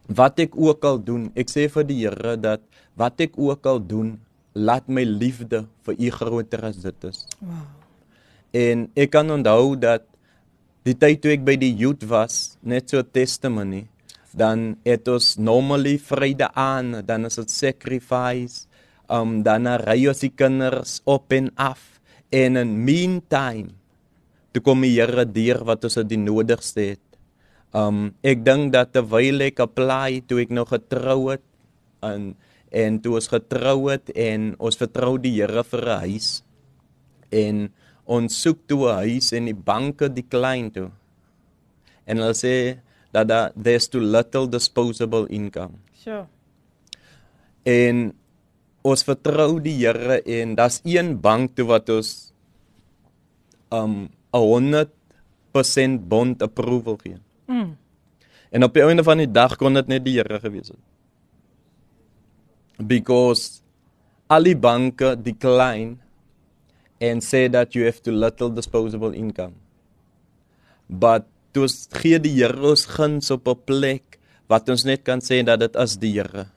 wat ek ook al doen, ek sê vir die Here dat wat ek ook al doen, laat my liefde vir U groter as dit is. Wow. En ek kan onthou dat die tyd toe ek by die youth was, net so testimony, dan het ons normally Vrydag aan, dan is dit sacrifice, um dan ry ons die kinders op en af en in meantime toe kom die Here deur wat ons die nodigste het. Um ek dink dat terwyl ek apply toe ek nog getrou het en en toe ons getrou het en ons vertrou die Here vir 'n huis en ons soek toe 'n huis en die banke decline toe. En hulle sê dat daar there's too little disposable income. So. En ons vertrou die Here en daar's een bank toe wat ons um 'n 100% bond approval gee. Mm. En op die einde van die dag kon dit net die Here gewees het. Because al die banke decline and say that you have too little disposable income. But toe gee die Here ons guns op 'n plek wat ons net kan sê dat dit is die Here.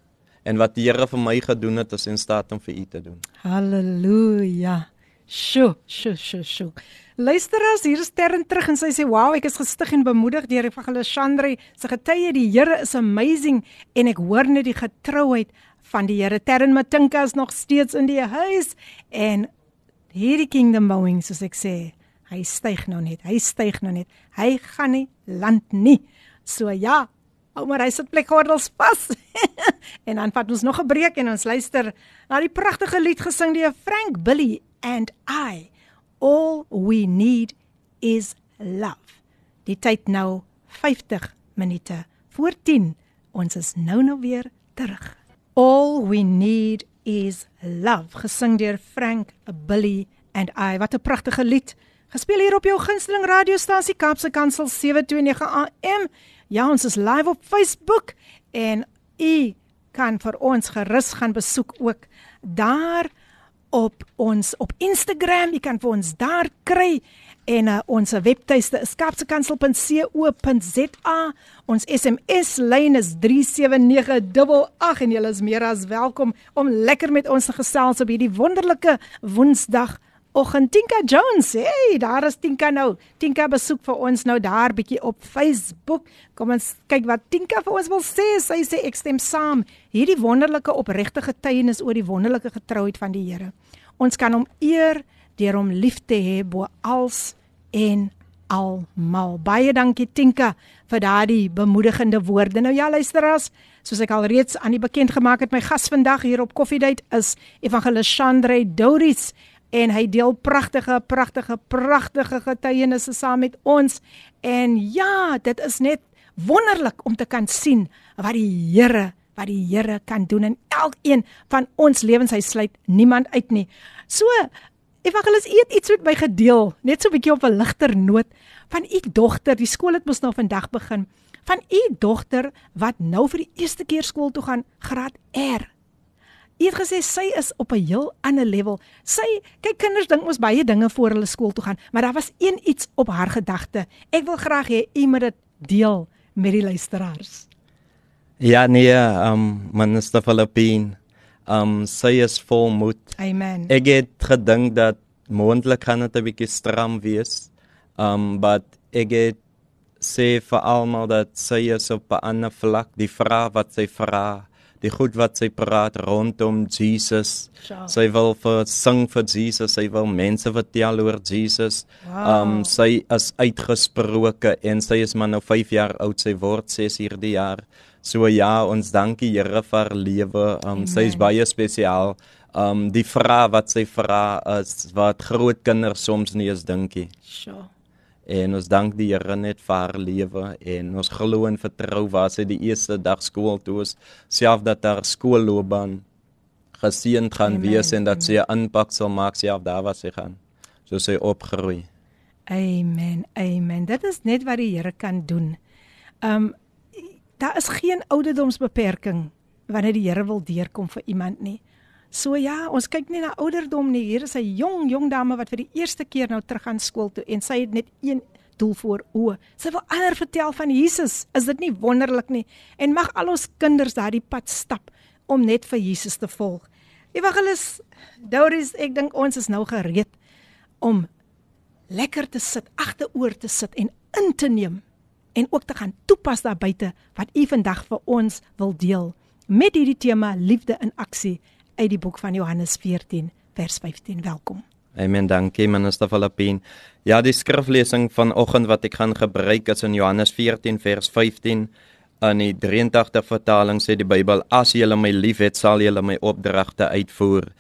En wat die Here vir my gedoen het, is in staat om vir u te doen. Halleluja. Sjoe, sjoe, sjoe, sjoe. Luister as hier is Terren terug en sy sê wow, ek is gestig en bemoedig deur Evangelisandre se getuie die Here is amazing en ek hoor net die getrouheid van die Here. Terren Matinka is nog steeds in die huis en hierdie kingdom bouing soos ek sê, hy styg nou net. Hy styg nou net. Hy gaan nie land nie. So ja, maar hy sit plekgordels vas. en dan vat ons nog 'n breek en ons luister na die pragtige lied gesing deur Frank Billy and I. All we need is love. Die tyd nou 50 minute voor 10. Ons is nou nou weer terug. All we need is love gesing deur Frank Billy and I. Wat 'n pragtige lied. Gespeel hier op jou gunsteling radiostasie Kapse Kansel 729 AM. Ja, ons is live op Facebook en u kan vir ons gerus gaan besoek ook daar op ons op Instagram. Jy kan vir ons daar kry en uh, ons webtuiste is kapsekansel.co.za. Ons SMS lyn is 37988 en julle is meer as welkom om lekker met ons te gesels op hierdie wonderlike Woensdag oggend Tinka Jones. Hey, daar is Tinka nou. Tinka besoek vir ons nou daar bietjie op Facebook. Kom ons kyk wat Tinka vir ons wil sê. Sy sê ek stem saam. Hierdie wonderlike opregte getuienis oor die wonderlike getrouheid van die Here. Ons kan hom eer deur hom lief te hê bo als en almal. Baie dankie Tinka vir daardie bemoedigende woorde. Nou ja, luisteraars, soos ek al reeds aan die bekend gemaak het, my gas vandag hier op Coffee Date is Evangelis Chandre Douris en hy deel pragtige pragtige pragtige getuienisse saam met ons. En ja dit is net wonderlik om te kan sien wat die Here wat die Here kan doen in elkeen van ons lewens. Hy sluit niemand uit nie. So evangelis eet iets met my gedeel net so 'n bietjie op 'n ligter noot. Van u dogter die skool het mos nou vandag begin. Van u dogter wat nou vir die eerste keer skool toe gaan graad R Jy het gesê sy is op 'n heel ander level. Sy kyk kinders dink mos baie dinge voor hulle skool toe gaan, maar daar was een iets op haar gedagte. Ek wil graag hê u moet dit deel met die luisteraars. Ja nee, um minister Filippin. Um sy is vol moed. Amen. Ek het gedink dat moontlik kan dit 'n bietjie stram wees. Um but ek het sê vir almal dat sy is op 'n ander vlak. Die vraag wat sy vra die goed wat sy praat rondom Jesus. Sure. Sy wil vir sing vir Jesus, sy wil mense vertel oor Jesus. Wow. Um sy is uitgesproke en sy is maar nou 5 jaar oud, sy word 6 hierdie jaar. So ja, ons dankie Here vir lewe. Um sy is baie spesiaal. Um die vraag wat sy vra is wat groot kinders soms nie eens dinkie. Sure. En ons dank die Here net vir haar lewe en ons glo en vertrou waar sy die eerste dag skool toe is, self dat haar skoolloopbaan geseën gaan Amen. wees en dat sy 'n impak sal maak self daar waar sy gaan. So sy opgroei. Amen. Amen. Dit is net wat die Here kan doen. Um daar is geen ouderdomsbeperking wanneer die Here wil deurkom vir iemand nie. So ja, ons kyk nie na ouderdom nie. Hier is 'n jong jong dame wat vir die eerste keer nou terug aan skool toe en sy het net een doel voor oë. Sy wil ander vertel van Jesus. Is dit nie wonderlik nie? En mag al ons kinders daardie pad stap om net vir Jesus te volg. Evangelis Doris, ek dink ons is nou gereed om lekker te sit, agteroor te sit en in te neem en ook te gaan toepas daar buite wat u vandag vir ons wil deel met hierdie tema liefde in aksie uit die boek van Johannes 14 vers 15. Welkom. Amen. Dankie minister Filippin. Ja, die skriflesing vanoggend wat ek gaan gebruik is in Johannes 14 vers 15. In die 83 vertaling sê die Bybel: As julle my liefhet, sal julle my opdragte uitvoer.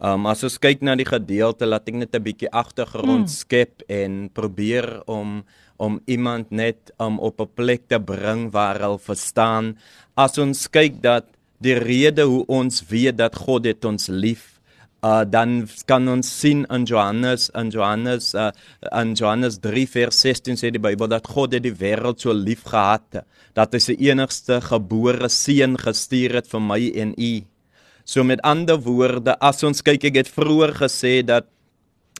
Um as ons kyk na die gedeelte, laat ek net 'n bietjie agtergrond mm. skep en probeer om om iemand net um op 'n plek te bring waar hulle verstaan. As ons kyk dat die rede hoe ons weet dat God het ons lief uh dan kan ons sien in Johannes in Johannes uh in Johannes 3 vers 16 sê die Bybel dat God het die wêreld so lief gehad dat hy sy enigste gebore seun gestuur het vir my en u. So met ander woorde as ons kyk ek het vroeër gesê dat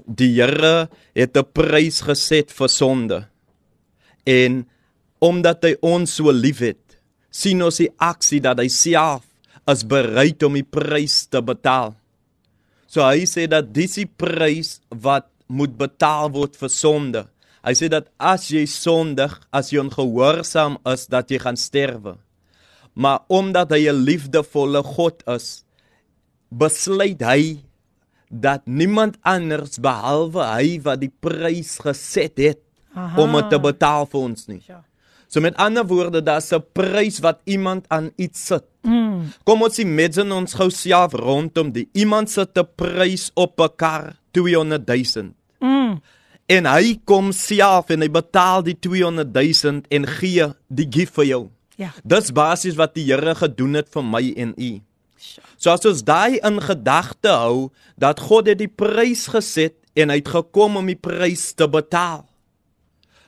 die Here het 'n prys geset vir sonde. En omdat hy ons so liefhet, sien ons die aksie dat hy self is bereid om die prys te betaal. So hy sê dat dis die prys wat moet betaal word vir sonde. Hy sê dat as jy sondig, as jy ongehoorsaam is, dat jy gaan sterwe. Maar omdat hy 'n liefdevolle God is, besluit hy dat niemand anders behalwe hy wat die prys geset het Aha. om dit te betaal vir ons nie. Ja. So met ander woorde, daar's 'n prys wat iemand aan iets sit. Mm. Kom ons in ons gou self rondom die iemand sit 'n prys op 'n kar 200 000 Mm. en hy kom self en hy betaal die 200 000 en gee die gift vir jou. Ja. Dis basies wat die Here gedoen het vir my en u. So as ons daai in gedagte hou dat God het die prys geset en hy het gekom om die prys te betaal.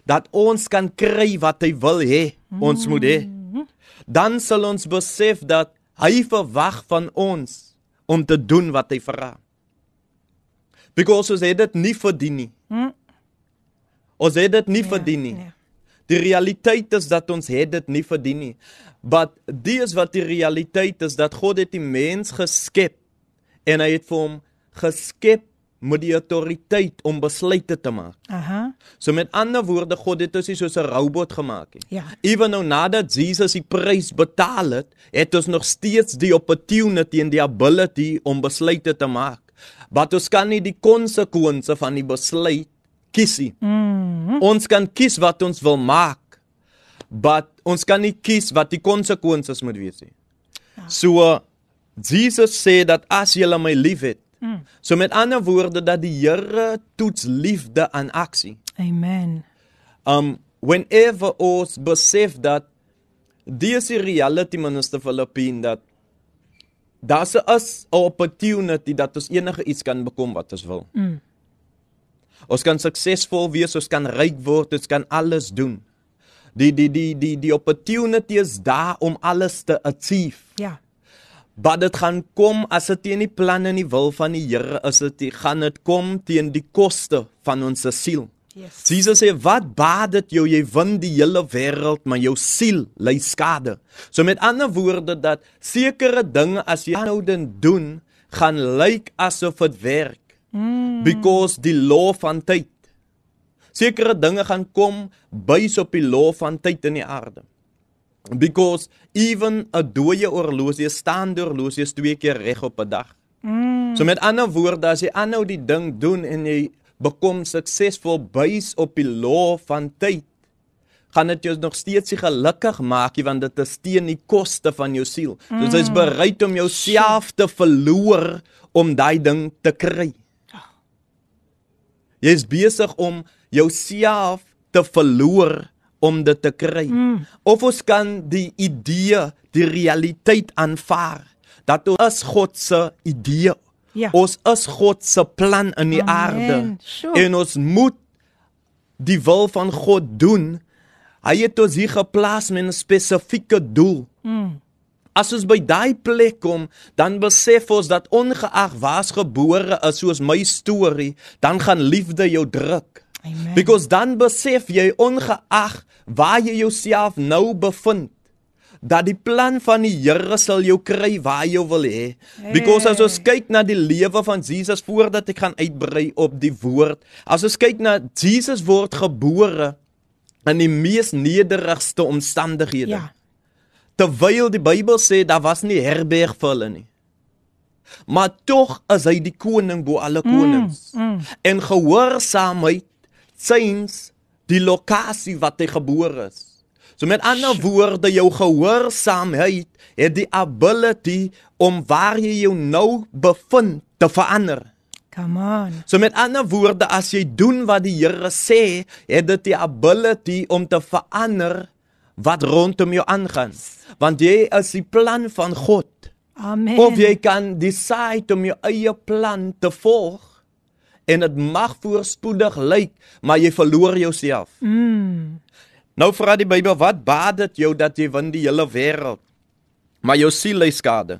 Dat ons kan kry wat hy wil hê, ons moet hê. Dan sal ons besef dat hy verwag van ons om te doen wat hy vra. Because ons het dit nie verdien nie. Mm. Ons het dit nie verdien nie. Nee. Die realiteit is dat ons het dit nie verdien nie. But dis wat die realiteit is dat God het die mens geskep en hy het vir hom geskep met die autoriteit om besluite te maak. Aha. So met ander woorde, God het ons nie soos 'n robot gemaak nie. Ja. Ewen nou nadat Jesus die prys betaal het, het ons nog steeds die opportunity en die ability om besluite te maak. Maar ons kan nie die konsekwense van die besluit kies nie. Mm. Ons kan kies wat ons wil maak. Maar ons kan nie kies wat die konsekwensies moet wees nie. So uh, Jesus sê dat as jy my liefhet. Mm. So met ander woorde dat die Here toets liefde aan aksie. Amen. Um whenever ons besef dat dis die reality minister Filippine dat daar's 'n 'n opportunity dat ons enige iets kan bekom wat ons wil. Mm. Ons kan suksesvol wees, ons kan ryk word, ons kan alles doen. Die die die die die opportunity is daar om alles te achieve. Ja. Maar dit gaan kom as dit teen die planne en die wil van die Here is, dit gaan dit kom teen die koste van ons siel. Yes. Jesus sê wat baat dit jou jy win die hele wêreld maar jou siel ly skade. So met ander woorde dat sekere dinge as jy aanhoudend doen gaan lyk asof dit werk. Mm. Because die law van tyd. Sekere dinge gaan kom bys op die law van tyd in die aarde. Because even 'n dooie oorlosie, 'n staande oorlosie is twee keer reg op 'n dag. Mm. So met ander woorde, as jy aanhou die ding doen en jy bekom suksesvol bys op die law van tyd, gaan dit jou nog steeds nie gelukkig maak nie want dit is teen die koste van jou siel. So jy's bereid om jouself te verloor om daai ding te kry. Jy's besig om jouself te verloor om dit te kry. Mm. Of ons kan die idee, die realiteit aanvaar dat ons is God se idee. Ja. Ons is God se plan in die Amen. aarde. Sjoe. En ons moet die wil van God doen. Hy het ons hier geplaas met 'n spesifieke doel. Mm. As ons by daai plek kom, dan besef ons dat ongeag waar's gebore is soos my storie, dan gaan liefde jou druk. Amen. Because dan besef jy ongeag waar jy jouself nou bevind dat die plan van die Here sal jou kry waar jy wil hê. Because as ons kyk na die lewe van Jesus voordat ek gaan uitbrei op die woord, as ons kyk na Jesus word gebore in die mees nederigste omstandighede. Ja. Terwyl die Bybel sê daar was nie herberg vir hulle nie. Maar tog is hy die koning bo alle konings. Mm, mm. En gehoorsaamheid syns die lokasie wat hy gebore is. So met ander woorde, jou gehoorsaamheid het die ability om waar jy jou nou bevind te verander. Come on. So met ander woorde, as jy doen wat die Here sê, het dit die ability om te verander wat rondom jou aangaan. Want jy is die plan van God. Amen. Of jy kan decide om jou eie plan te volg en dit mag voorspoedig lyk, maar jy verloor jouself. Mm. Nou vra die Bybel, wat baat dit jou dat jy win die hele wêreld, maar jou siel ly skade?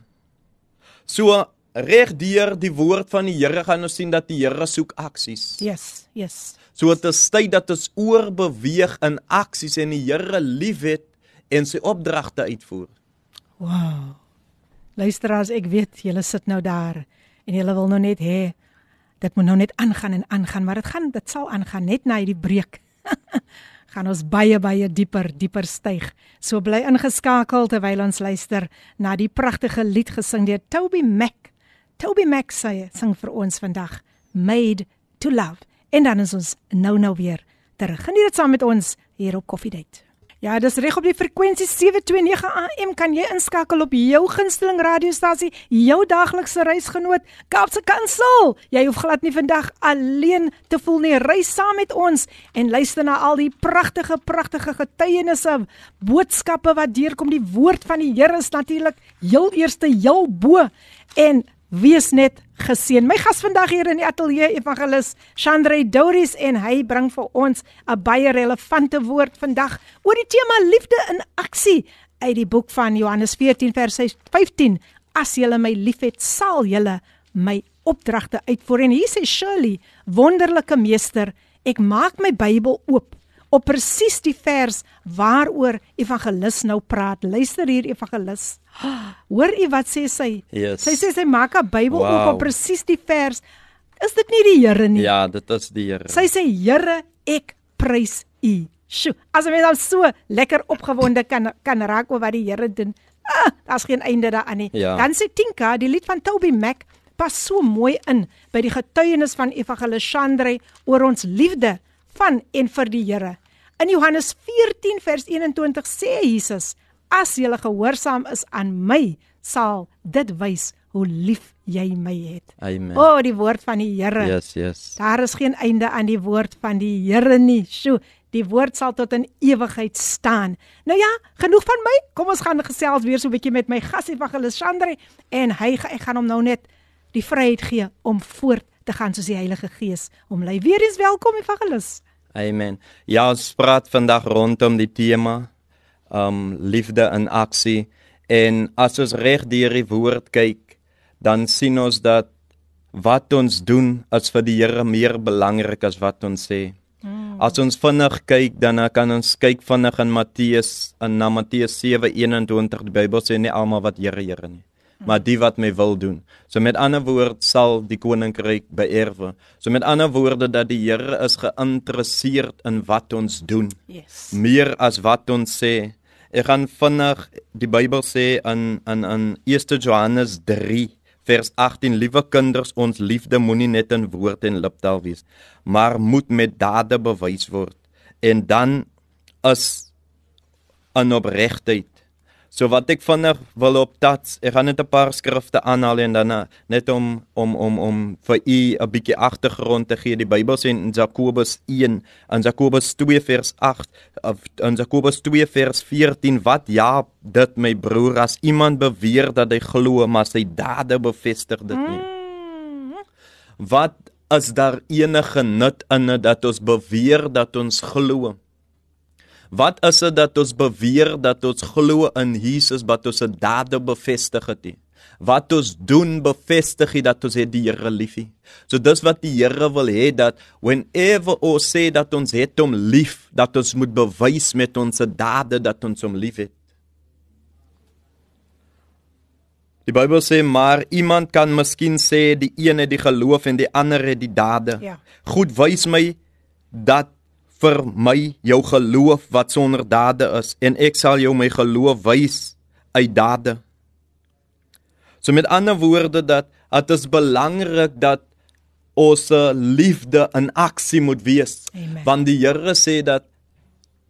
So reg deur die woord van die Here gaan ons sien dat die Here soek aksies. Yes, yes. So dit is tyd dat ons oorbeweeg in aksies en die Here liefhet en sy opdragte uitvoer. Wow. Luisteraars, ek weet julle sit nou daar en julle wil nou net hê dit moet nou net aangaan en aangaan, maar dit gaan dit sal aangaan net na hierdie breek. gaan ons baie baie dieper, dieper styg. So bly ingeskakel terwyl ons luister na die pragtige lied gesing deur Toby Mac. Toby Mac sê sing vir ons vandag Made to Love. En dan is ons nou nou weer terug. Geniet dit saam met ons hier op Coffee Date. Ja, dis reg op die frekwensie 729 AM kan jy inskakel op jou gunsteling radiostasie, jou daglikse reisgenoot, Kaapse Kansel. Jy hoef glad nie vandag alleen te voel nie. Reis saam met ons en luister na al die pragtige pragtige getuienisse, boodskappe wat deurkom. Die woord van die Here is natuurlik heel eerste heel bo en Wees net geseën. My gas vandag hier in die ateljee Evangelis Chandre Douris en hy bring vir ons 'n baie relevante woord vandag oor die tema liefde in aksie uit die boek van Johannes 14 vers 15. As julle my liefhet, sal julle my opdragte uitvoer. En hier sê Shirley, wonderlike meester, ek maak my Bybel oop op presies die vers waaroor evangelis nou praat. Luister hier evangelis. Hoor u wat sê sy? Yes. Sy sê sy maak 'n Bybel Wow. oop op presies die vers. Is dit nie die Here nie? Ja, dit is die Here. Sy sê Here, ek prys U. Sjoe, as jy dan so lekker opgewonde kan kan raak oor wat die Here doen. Ah, daar's geen einde daaraan nie. Ja. Dan sê Tinka, die lied van Toby Mac pas so mooi in by die getuienis van Evangelis Chandre oor ons liefde van en vir die Here. In Johannes 14 vers 21 sê Jesus: "As jy gehoorsaam is aan my, sal dit wys hoe lief jy my het." Amen. O, oh, die woord van die Here. Yes, yes. Daar is geen einde aan die woord van die Here nie. Sjoe, die woord sal tot in ewigheid staan. Nou ja, genoeg van my. Kom ons gaan gesels weer so 'n bietjie met my gas Evangelis Chandre en hy ek gaan hom nou net die vryheid gee om voort te gaan soos die Heilige Gees hom lei. Weer eens welkom Evangelis. Amen. Ja, ons praat vandag rondom die tema um liefde in aksie en as ons reg deur die woord kyk, dan sien ons dat wat ons doen is vir die Here meer belangrik as wat ons sê. As ons vinnig kyk, dan kan ons kyk vinnig in Matteus in na Matteus 7:21 die Bybel sê nie almal wat Here Here nie maar die wat my wil doen. So met ander woorde sal die koninkryk beerwe. So met ander woorde dat die Here is geïnteresseerd in wat ons doen Yes. meer as wat ons sê. Ek gaan vinnig die Bybel sê in in in 1 Johannes 3 vers 18 Liewe kinders, ons liefde moenie net in woord en liptaal wees, maar moet met dade bewys word. En dan is 'n opregtheid. So wat ek vinnig wil op tats, ek gaan net 'n paar skrifte aanhaal en dan uh, net om om om om vir u 'n bietjie agtergrond te gee. Die Bybel sê in Jakobus 1 en Jakobus 2 vers 8 of in Jakobus 2 vers 14 wat ja dit my broer as iemand beweer dat hy glo maar sy dade bevestig dit nie. Mm. Wat is daar enige nut in dat ons beweer dat ons glo? Wat is dit dat ons beweer dat ons glo in Jesus wat ons se dade bevestig het? nie? Wat ons doen bevestig dit dat ons het die Here liefie. So dis wat die Here wil hê dat whenever ons sê dat ons het hom lief, dat ons moet bewys met ons dade dat ons hom liefhet. Die Bybel sê maar iemand kan miskien sê die een het die geloof en die ander het die dade. Ja. Goed wys my dat vir my jou geloof wat sonder dade is en ek sal jou my geloof wys uit dade. So met ander woorde dat dit is belangrik dat ons liefde in aksie moet wees. Amen. Want die Here sê dat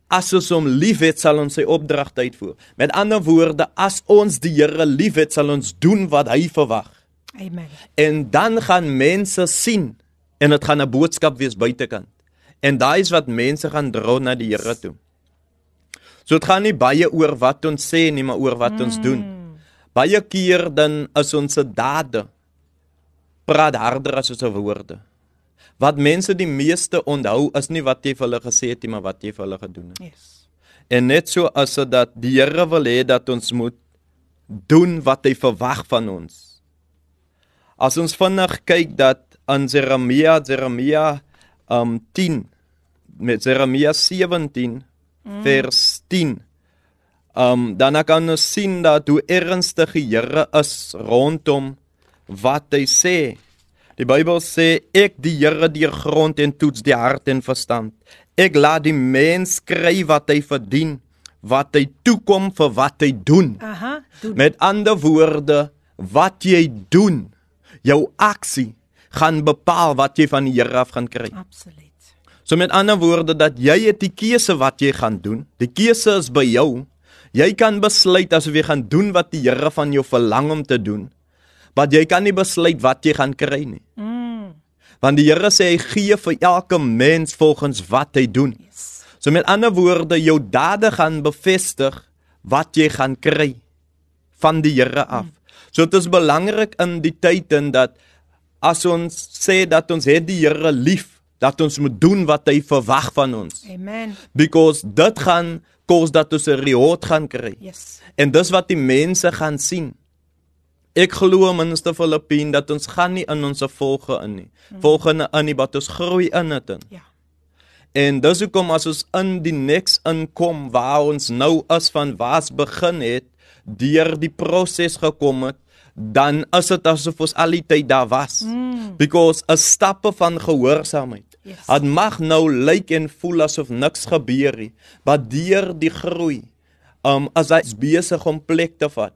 as ons hom liefhet, sal ons sy opdragte uitvoer. Met ander woorde, as ons die Here liefhet, sal ons doen wat hy verwag. Amen. En dan gaan mense sien en dit gaan 'n boodskap wees buitekant. En daai is wat mense gaan dra na die Here toe. So dit gaan nie baie oor wat ons sê nie, maar oor wat ons doen. Baie keer dan is ons se dade praat harder as ons woorde. Wat mense die meeste onthou is nie wat jy vir hulle gesê het nie, maar wat jy vir hulle gedoen het. Yes. En net so as dit dat die Here wil hê dat ons moet doen wat hy verwag van ons. As ons vinnig kyk dat in Jeremia, Jeremia um 10 met Jeremia 17 mm. vers 10 Um dan kan ons sien dat hoe ernstig die Here is rondom wat hy sê. Die Bybel sê ek die Here die grond en toets die hart en verstand. Ek laat die mens kry wat hy verdien, wat hy toekom vir wat hy doen. Aha, doen. Met ander woorde, wat jy doen, jou aksie gaan bepaal wat jy van die Here af gaan kry. Absoluut. So met ander woorde dat jy het die keuse wat jy gaan doen. Die keuse is by jou. Jy kan besluit asof jy gaan doen wat die Here van jou verlang om te doen. Maar jy kan nie besluit wat jy gaan kry nie. Mm. Want die Here sê hy gee vir elke mens volgens wat hy doen. Yes. So met ander woorde, jou dade gaan bevestig wat jy gaan kry van die Here af. So dit is belangrik in die tyd en dat as ons sê dat ons het die Here lief, dat ons moet doen wat hy verwag van ons. Amen. Because dit gaan kos dat ons 'n reward gaan kry. Yes. En dis wat die mense gaan sien. Ek glo minister Filippin dat ons gaan nie in ons volge in nie. Volgende in nie, wat ons groei in dit in. Ja. En dis hoekom as ons in die next inkom waar ons nou is van waar's begin het, deur die proses gekom het, dan is dit asof ons al die tyd daar was. Mm. Because 'n stappe van gehoorsaamheid. Yes. Dit mag nou lyk en voel asof niks gebeur nie, maar deur die groei, um as hy besig om plek te vat.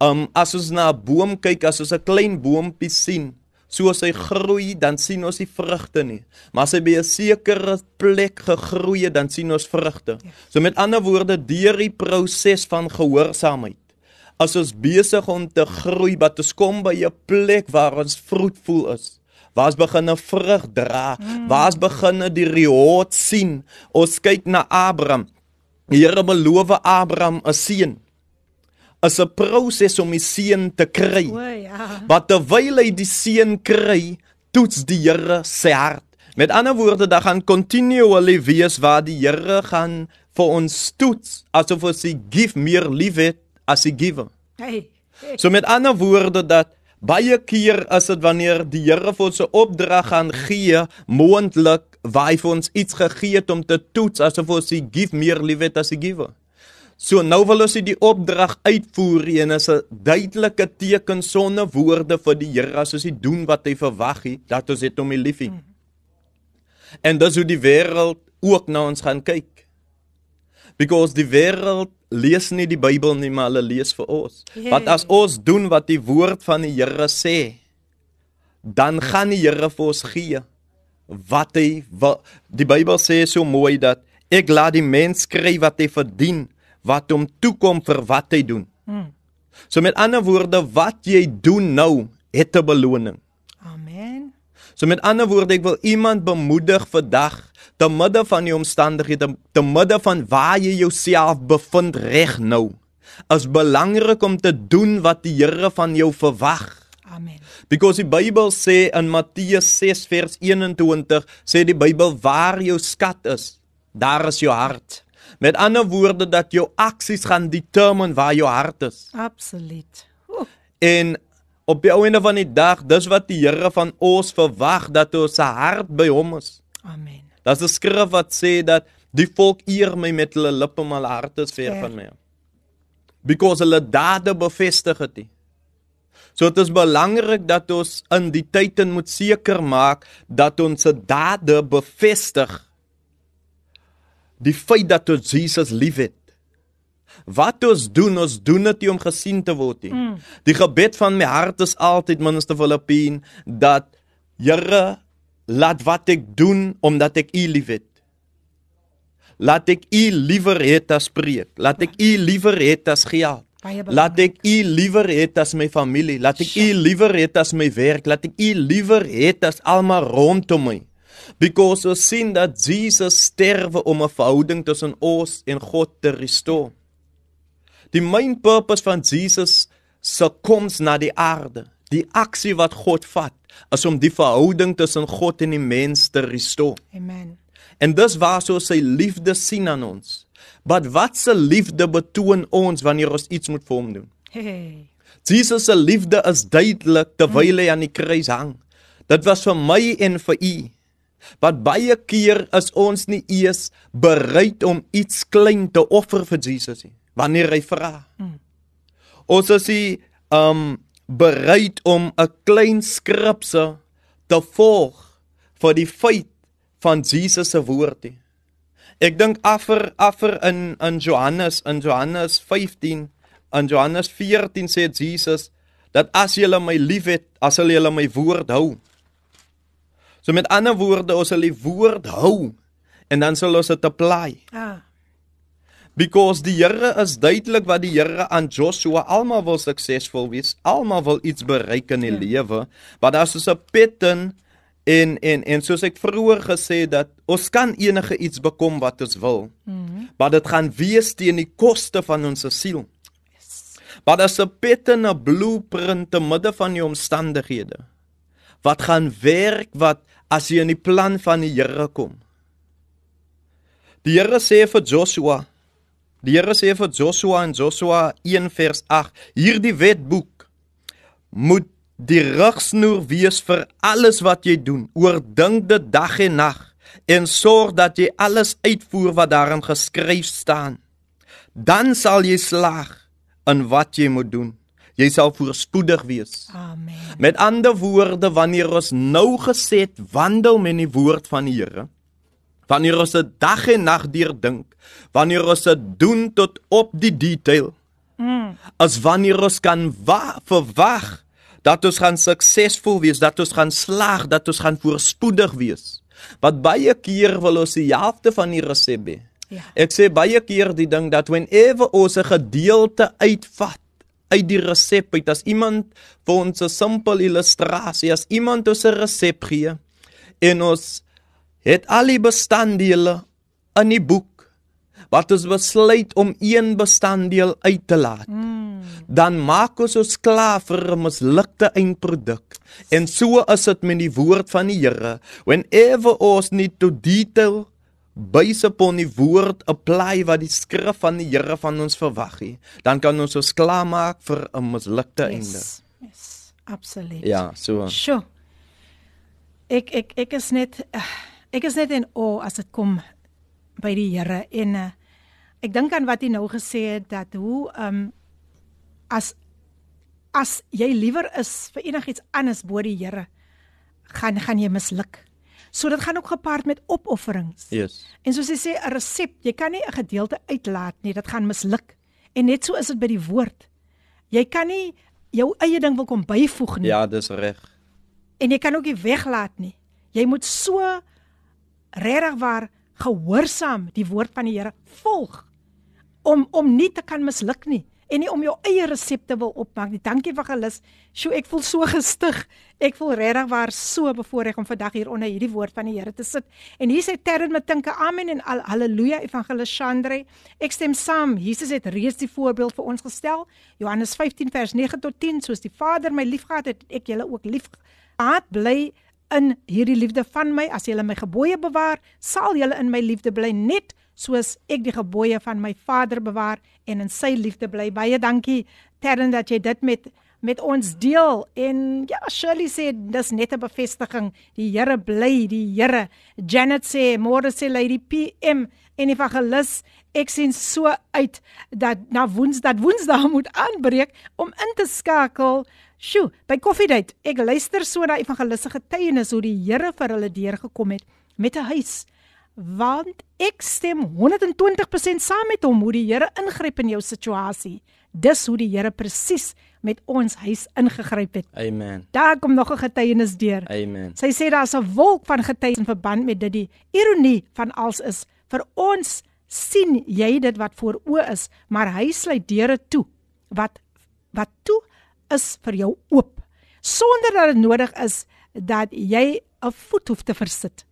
Um as ons na 'n boom kyk, as ons 'n klein boompie sien, soos hy groei, dan sien ons nie vrugte nie. Maar as hy by 'n sekere plek gegroei het, dan sien ons vrugte. So met ander woorde, deur die proses van gehoorsaamheid as ons besig om te groei, wat ons kom by 'n plek waar ons vroetvol is. Waar ons begin 'n vrug dra, waar ons begin die reward sien. Ons kyk na Abraham. Die Here beloof Abraham 'n seun. Is 'n proses om die seun te kry. O ja. Maar terwyl hy die seun kry, toets die Here sy hart. Met ander woorde, daar gaan continually wees waar die Here gaan vir ons toets asof ons die give meer lief het as die giver. Hey. hey. So met ander woorde dat baie keer as dit wanneer die Here vir ons 'n opdrag gaan gee, moontlik waar hy vir ons iets gegee het om te toets asof ons die give meer lief het as die giver. So nou wil ons die opdrag uitvoer en is 'n duidelike teken sonder woorde vir die Here as ons dit doen wat hy verwag het dat ons om hom lief het. En dis hoe die wêreld ook na ons gaan kyk. Because die wêreld lees nie die Bybel nie, maar hulle lees vir ons. Want as ons doen wat die woord van die Here sê, dan gaan die Here vir ons gee wat hy wat, die Bybel sê so mooi dat ek laat die mens kry wat hy verdien, wat hom toekom vir wat hy doen. Mm. So met ander woorde, wat jy doen nou, het 'n beloning. So met ander woorde, ek wil iemand bemoedig vandag te midde van die omstandighede, te midde van waar jy jouself bevind reg nou. Is belangrik om te doen wat die Here van jou verwag. Amen. Because die Bybel sê in Matteus 6 vers 21 sê die Bybel waar jou skat is, daar is jou hart. Met ander woorde dat jou aksies gaan determine waar jou hart is. Absoluut. Oeh. En op die einde van die dag, dis wat die Here van ons verwag dat ons se hart by hom is. Amen. Daar's 'n skrif wat sê dat die volk eer my met hulle lippe maar hulle harte is ver van my. Because hulle dade bevestig dit. So dit is belangrik dat ons in die tyd en moet seker maak dat ons se dade bevestig die feit dat ons Jesus liefhet. Wat ons doen, ons doen dit om gesien te word nie. Mm. Die gebed van my hart is altyd minister Filippin dat Here laat wat ek doen omdat ek U liefhet. Laat ek U liewer het as preek. Laat ek U liewer het as geld. Laat ek U liewer het as my familie. Laat ek U liewer het as my werk. Laat ek U liewer het as almal rondom my. Because ons sien dat Jesus sterwe om 'n verhouding tussen ons en God te restore. Die main purpose van Jesus se koms na die aarde, die aksie wat God vat, is om die verhouding tussen God en die mens te restore. Amen. En dis waar so sy liefde sien aan ons. Maar wat se liefde betoon ons wanneer ons iets moet vir hom doen? Hey. Jesus se liefde is duidelik terwyl hy aan die kruis hang. Dit was vir my en vir u. Wat baie keer is ons nie eers bereid om iets klein te offer vir Jesus nie wanneer hy vra. Mm. Ons is hy um bereid om 'n klein skripse te volg vir die feit van Jesus se woord nie. Ek dink affer affer in in Johannes in Johannes 15 in Johannes 14 sê Jesus dat as julle my liefhet, as julle my woord hou. So met ander woorde, ons sal die woord hou en dan sal ons dit apply. Ah. Because die Here is duidelik wat die Here aan Joshua almal wil suksesvol wees, almal wil iets bereik in die ja. lewe, maar daar's so 'n pattern en en en soos ek vroeër gesê dat ons kan enige iets bekom wat ons wil. Mm maar dit gaan wees teen die koste van ons siel. Maar daar's 'n pattern, 'n blueprint te midde van die omstandighede. Wat gaan werk wat as jy in die plan van die Here kom? Die Here sê vir Joshua. Die Here sê vir Joshua in Joshua 1 vers 8: Hierdie wetboek moet die rigsnoer wees vir alles wat jy doen. Oordink dit dag en nag en sorg dat jy alles uitvoer wat daarin geskryf staan. Dan sal jy slaag in wat jy moet doen. Jy sal voorspoedig wees. Amen. Met ander woorde, wanneer ons nou geset wandel met die woord van die Here, wanneer ons dit dag en nag deurdink, wanneer ons dit doen tot op die detail, mm. as wanneer ons kan verwag dat ons gaan suksesvol wees, dat ons gaan slaag, dat ons gaan voorspoedig wees. Wat baie keer wil ons die helfte van die resep hê. Ja. Ek sê baie keer die ding dat whenever ons 'n gedeelte uitvat uit die resep uit as iemand vir ons 'n simpel illustrasie as iemand ons 'n resep gee en ons het al die bestanddele in die boek wat ons besluit om een bestanddeel uit te laat mm. dan maak ons ons klaar vir 'n mislukte eindproduk en so is dit met die woord van die Here whenever ons nie to detail based upon die woord apply wat die skrif van die Here van ons verwag het, dan kan ons ons klaarmaak vir 'n mislukte yes, einde. Yes, absoluut. Ja, so. Sjoe. Ek ek ek is net ek is net in o as dit kom by die Here en uh, ek dink aan wat hy nou gesê het dat hoe um, as as jy liewer is vir enigiets anders bo die Here gaan gaan jy misluk. So dit gaan ook gepaard met opofferings. Yes. En soos jy sê 'n resep, jy kan nie 'n gedeelte uitlaat nie, dit gaan misluk. En net so is dit by die woord. Jy kan nie jou eie ding wil kom byvoeg nie. Ja, dis reg. En jy kan ook nie weglaat nie. Jy moet so regtig waar gehoorsaam die woord van die Here volg om om nie te kan misluk nie en nie om jou eie resepte wil opmaak nie. Dankie vir gelus. Sjoe, ek voel so gestig. Ek voel regtig waar so bevoorreg om vandag hier onder hierdie woord van die Here te sit. En hier sê Terren met tinke amen en al, haleluja evangelis Chandre. Ek stem saam. Jesus het reeds die voorbeeld vir ons gestel. Johannes 15 vers 9 tot 10, soos die Vader my liefgehad het, ek julle ook lief. Haat bly in hierdie liefde van my as julle my gebooie bewaar, sal julle in my liefde bly net soos ek die gebooie van my Vader bewaar en in sy liefde bly. Baie dankie Terren dat jy dit met met ons deel en ja Shirley sê dis net 'n bevestiging. Die Here bly, die Here. Janet sê môre sê Lady PM en evangelis ek sien so uit dat na Woensdag Woensdag moet aanbreek om in te skakel. Sjoe, by Coffee Date. Ek luister so na evangelisse getuienis hoe die Here vir hulle deurgekom het met 'n huis want ek stem 120% saam met hom hoe die Here ingryp in jou situasie. Dis hoe die Here presies met ons huis ingegryp het. Amen. Daar kom nog 'n getuienis deur. Amen. Sy sê daar's 'n wolk van getuies in verband met dit. Die ironie van alles is vir ons sien jy dit wat voor oë is, maar hy sluit deure toe. Wat wat toe is vir jou oop sonder dat dit nodig is dat jy 'n voet hoef te versit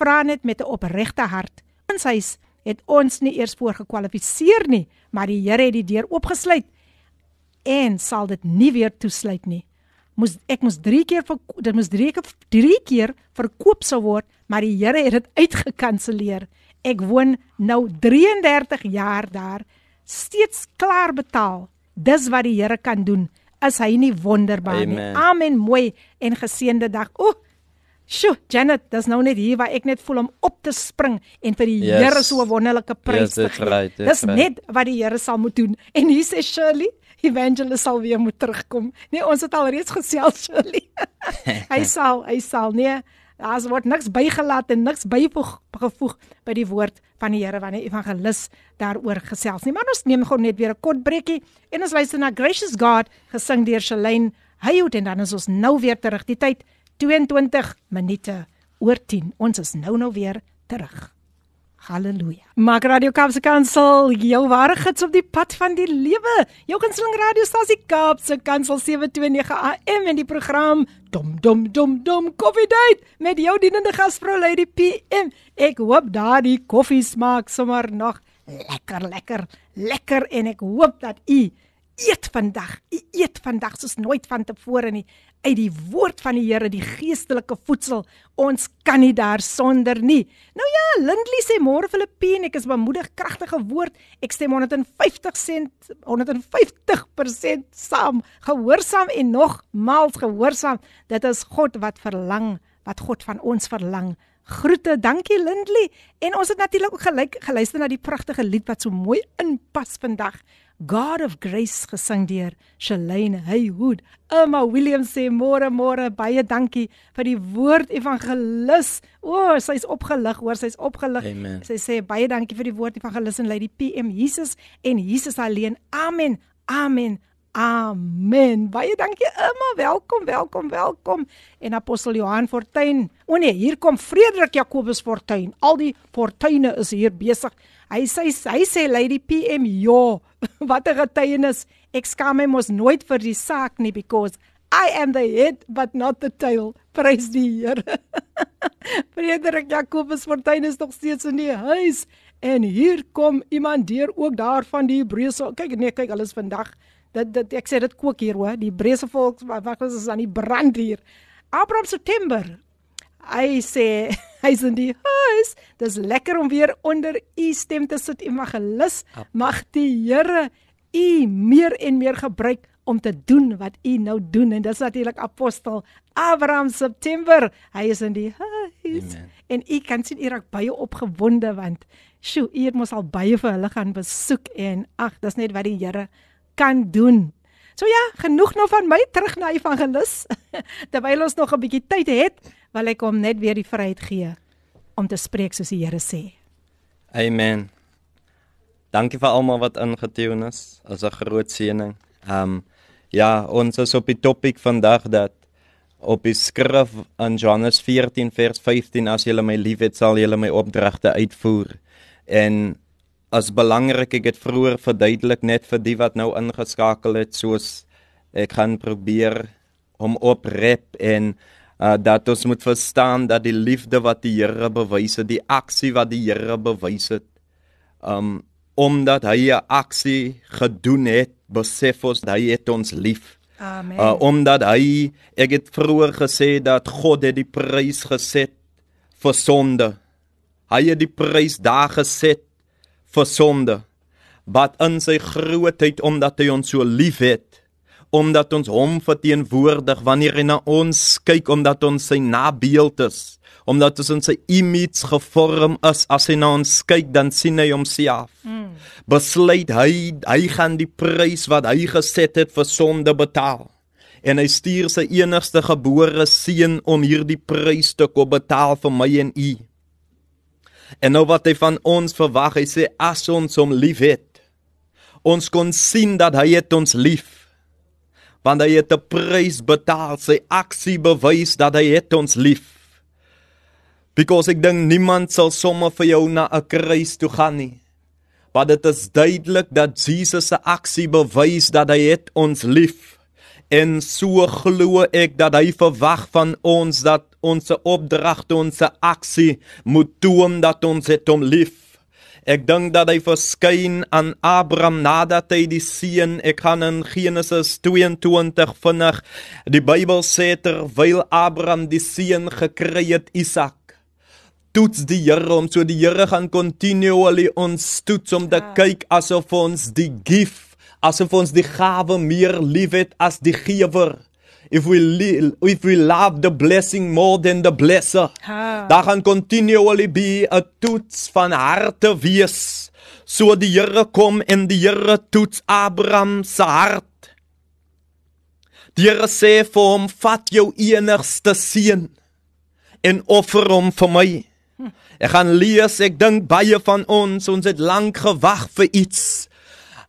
vra net met 'n opregte hart. Ons huis het ons nie eers voorgekwalifiseer nie, maar die Here het die deur oopgesluit en sal dit nie weer toesluit nie. Moes ek moes 3 keer vir dit moes 3 keer 3 keer verkoop sou word, maar die Here het dit uitgekanselleer. Ek woon nou 33 jaar daar, steeds klaar betaal. Dis wat die Here kan doen is hy nie wonderbaar nie. Amen. Amen. Mooi en geseënde dag. O, sjoe, Janet, dis nou net hier waar ek net voel om op te spring en vir die Yes. Here so 'n wonderlike prys Yes, te gee. right, dis right. net wat die Here sal moet doen. En hier sê Shirley Evangelist sal weer moet terugkom. Nee, ons het al reeds gesels Shirley. hy sal, hy sal. Nee, daar word niks bygelaat en niks bygevoeg gevoeg by die woord van die Here wanneer evangelis daaroor gesels nie. Maar ons neem gou net weer 'n kort breekie en ons luister na Gracious God gesing deur Shalane Haywood en dan is ons nou weer terug. Die tyd 22 minute oor 10. Ons is nou nou weer terug. Halleluja. Maak Radio Kaapse Kansel jou ware gids op die pad van die lewe. Jou gunsteling radiostasie Kaapse Kansel 729 AM en die program Dom Dom Dom Dom Coffee Date met jou dienende gasvrou Lady PM. Ek hoop daardie koffie smaak sommer nog lekker lekker lekker en ek hoop dat u eet vandag. U eet vandag soos nooit vantevore nie uit die woord van die Here, die geestelike voedsel. Ons kan nie daar sonder nie. Nou ja, Lindley sê môre Filippien, ek is bemoedig kragtige woord. Ek stem 150 sent 150% saam. Gehoorsaam en nogmaals gehoorsaam. Dit is God wat verlang, wat God van ons verlang. Groete, dankie Lindley. En ons het natuurlik ook gelyk geluister na die pragtige lied wat so mooi inpas vandag. God of Grace gesing deur Shalane Haywood. Emma Williams sê môre môre baie dankie vir die woord evangelis. O, oh, sy's opgelig, hoor, sy's opgelig. Amen. Sy sê baie dankie vir die woord evangelis en Lady PM Jesus en Jesus alleen. Amen. Amen. Amen. Baie dankie Emma. Welkom, welkom, welkom. En apostel Johan Fortuin. O nee, hier kom Frederik Jacobus Fortuin. Al die fortuine is hier besig. Hy sê hy sê Lady PM, ja, wat 'n getuienis. Ek skaam my mos nooit vir die saak nie because I am the head but not the tail. Prys die Here. Frederik Jacobus Fortuin is nog steeds in die huis. En hier kom iemand deur ook daar van die Hebreëse. Kyk nee, kyk alles vandag. Dit dit ek sê dit kook hier hoor. Die Hebreëse volk wat is aan die brand hier. Abraham September. Hy sê hy's in die huis. Dis lekker om weer onder u stem te sit, evangelis. Mag die Here u meer en meer gebruik om te doen wat u nou doen en dis natuurlik apostel Abraham September. Hy is in die huis. Amen. En u kan sien u raak baie opgewonde want sjoe, u het mos al baie vir hulle gaan besoek en ag, dis net wat die Here kan doen. So ja, genoeg nou van my terug na evangelis. Terwyl ons nog 'n bietjie tyd het, wil ek hom net weer die vryheid gee om te spreek soos die Here sê. Amen. Dankie vir almal wat ingetune is. As 'n groot seëning. Um ja, ons is op die topik vandag dat op die skrif in Johannes 14 vers 15 as julle my liefhet sal julle my opdragte uitvoer. En as belangrik ek het vroeër verduidelik net vir die wat nou ingeskakel het soos ek gaan probeer om oprep en uh, dat ons moet verstaan dat die liefde wat die Here bewys het, die aksie wat die Here bewys het, um omdat hy 'n aksie gedoen het, besef ons dat hy het ons lief. Amen. Uh omdat hy ek het vroeër gesê dat God het die prys geset vir sonde. Hy het die prys daar geset vir sonde. Wat in sy grootheid omdat hy ons so liefhet, omdat ons hom verteenwoordig wanneer hy na ons kyk omdat ons sy nabeeld is, omdat ons in sy image gevorm is, as hy na ons kyk dan sien hy homself. Mm. Besluit hy hy gaan die prys wat hy geset het vir sonde betaal en hy stuur sy enigste gebore seun om hierdie prys te kom betaal vir my en u. En nou wat hy van ons verwag, hy sê as ons hom liefhet, ons kon sien dat hy het ons lief. Want hy het 'n prys betaal, sy aksie bewys dat hy het ons lief. Because ek dink niemand sal sommer vir jou na 'n kruis toe gaan nie. Maar dit is duidelik dat Jesus se aksie bewys dat hy het ons lief. En so glo ek dat hy verwag van ons dat ons opdragte, ons aksie moet toon dat ons het hom lief. Ek dink dat hy verskyn aan Abraham nadat hy die seun, ek gaan in Genesis 22 vinnig. Die Bybel sê terwyl Abraham die seun gekry het, Isak, toets die Here om so die Here gaan continually ons toets om te Ja. kyk asof ons die gif asof ons die gawe meer liefhet as die gewer. If we if we love the blessing more than the blesser. Ha. Daar gaan continually be 'n toets van harte wees. So die Here kom en die Here toets Abraham se hart. Die Here sê vir hom: "Vat jou enigste seun en offer hom vir my." Ek gaan lees, ek dink baie van ons, ons het lank gewag vir iets.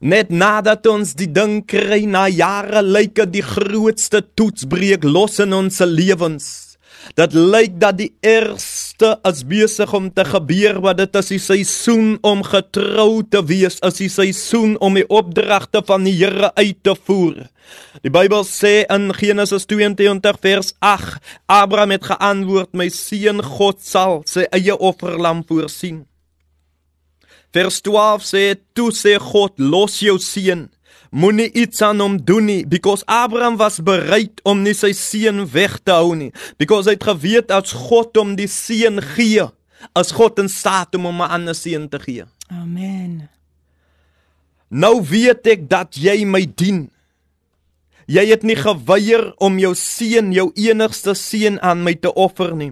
Net nadat ons die ding kry na jare lyk dit die grootste toets breek los in ons lewens. Dit lyk dat die ergste is besig om te gebeur wat dit is die seisoen om getrou te wees, is die seisoen om die opdragte van die Here uit te voer. Die Bybel sê in Genesis 22 vers 8: Abraham het geantwoord: "My seun, God sal sy eie offerlam voorsien." Vers 12 sê: "Toe sê God: Los jou seun. Moenie iets aan hom doen nie, because Abraham was bereid om nie sy seun weg te hou nie, because hy het geweet as God hom die seun gee, as God in staat om hom 'n ander seun te gee. Amen. Nou weet ek dat jy my dien. Jy het nie geweier om jou seun, jou enigste seun aan my te offer nie.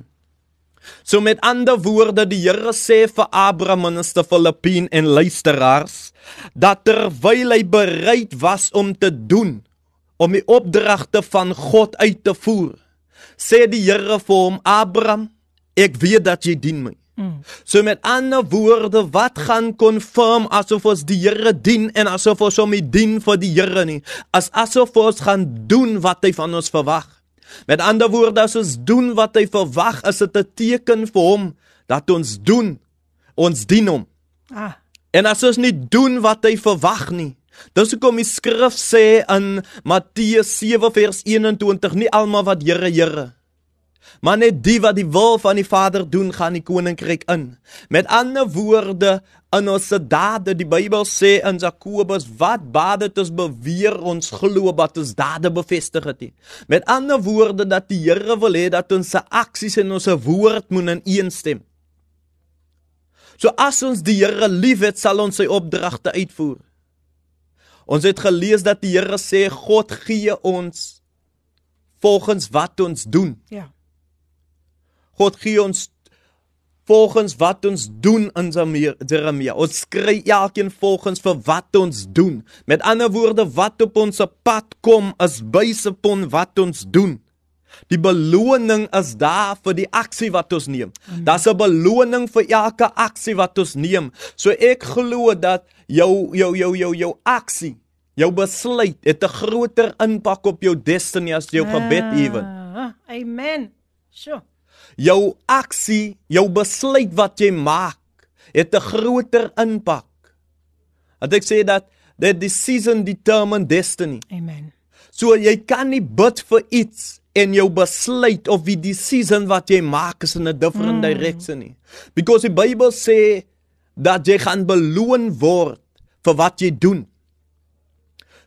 So met ander woorde, die Here sê vir Abraham minister Filippien en luisteraars dat terwyl hy bereid was om te doen om die opdragte van God uit te voer, sê die Here vir hom Abraham, ek weet dat jy dien my. So met ander woorde, wat gaan confirm asof ons die Here dien en asof ons hom nie dien vir die Here nie, as asof ons gaan doen wat hy van ons verwag. Met ander woorde, as ons doen wat hy verwag, is dit 'n teken vir hom dat ons doen, ons dien hom. Ah, En as ons nie doen wat hy verwag nie, dis hoekom die skrif sê in Matteus 7 vers 21, nie almal wat Here Here Maar net die wat die wil van die Vader doen, gaan die koninkryk in. Met ander woorde, in ons dade, die Bybel sê in Jakobus, wat baat dit ons beweer ons glo wat ons dade bevestig het nie. Met ander woorde dat die Here wil hê dat ons se aksies en ons woord moet in een stem. So as ons die Here liefhet, sal ons sy opdragte uitvoer. Ons het gelees dat die Here sê God gee ons volgens wat ons doen. ja. God gee ons volgens wat ons doen in Jeremia. Ons kry elkeen volgens vir wat ons doen. Met ander woorde, wat op ons pad kom is byse pon wat ons doen. Die beloning is daar vir die aksie wat ons neem. Daar's 'n beloning vir elke aksie wat ons neem. So ek glo dat jou jou jou jou jou aksie, jou besluit het 'n groter impak op jou destiny as jou gebed ewen. Ah, amen. Sjoe. Jou aksie, jou besluit wat jy maak, het 'n groter impak. Dat ek sê dat that decision determine destiny. Amen. So jy kan nie bid vir iets en jou besluit of die decision wat jy maak is in 'n different mm. direction nie. Because die Bybel sê dat jy gaan beloon word vir wat jy doen.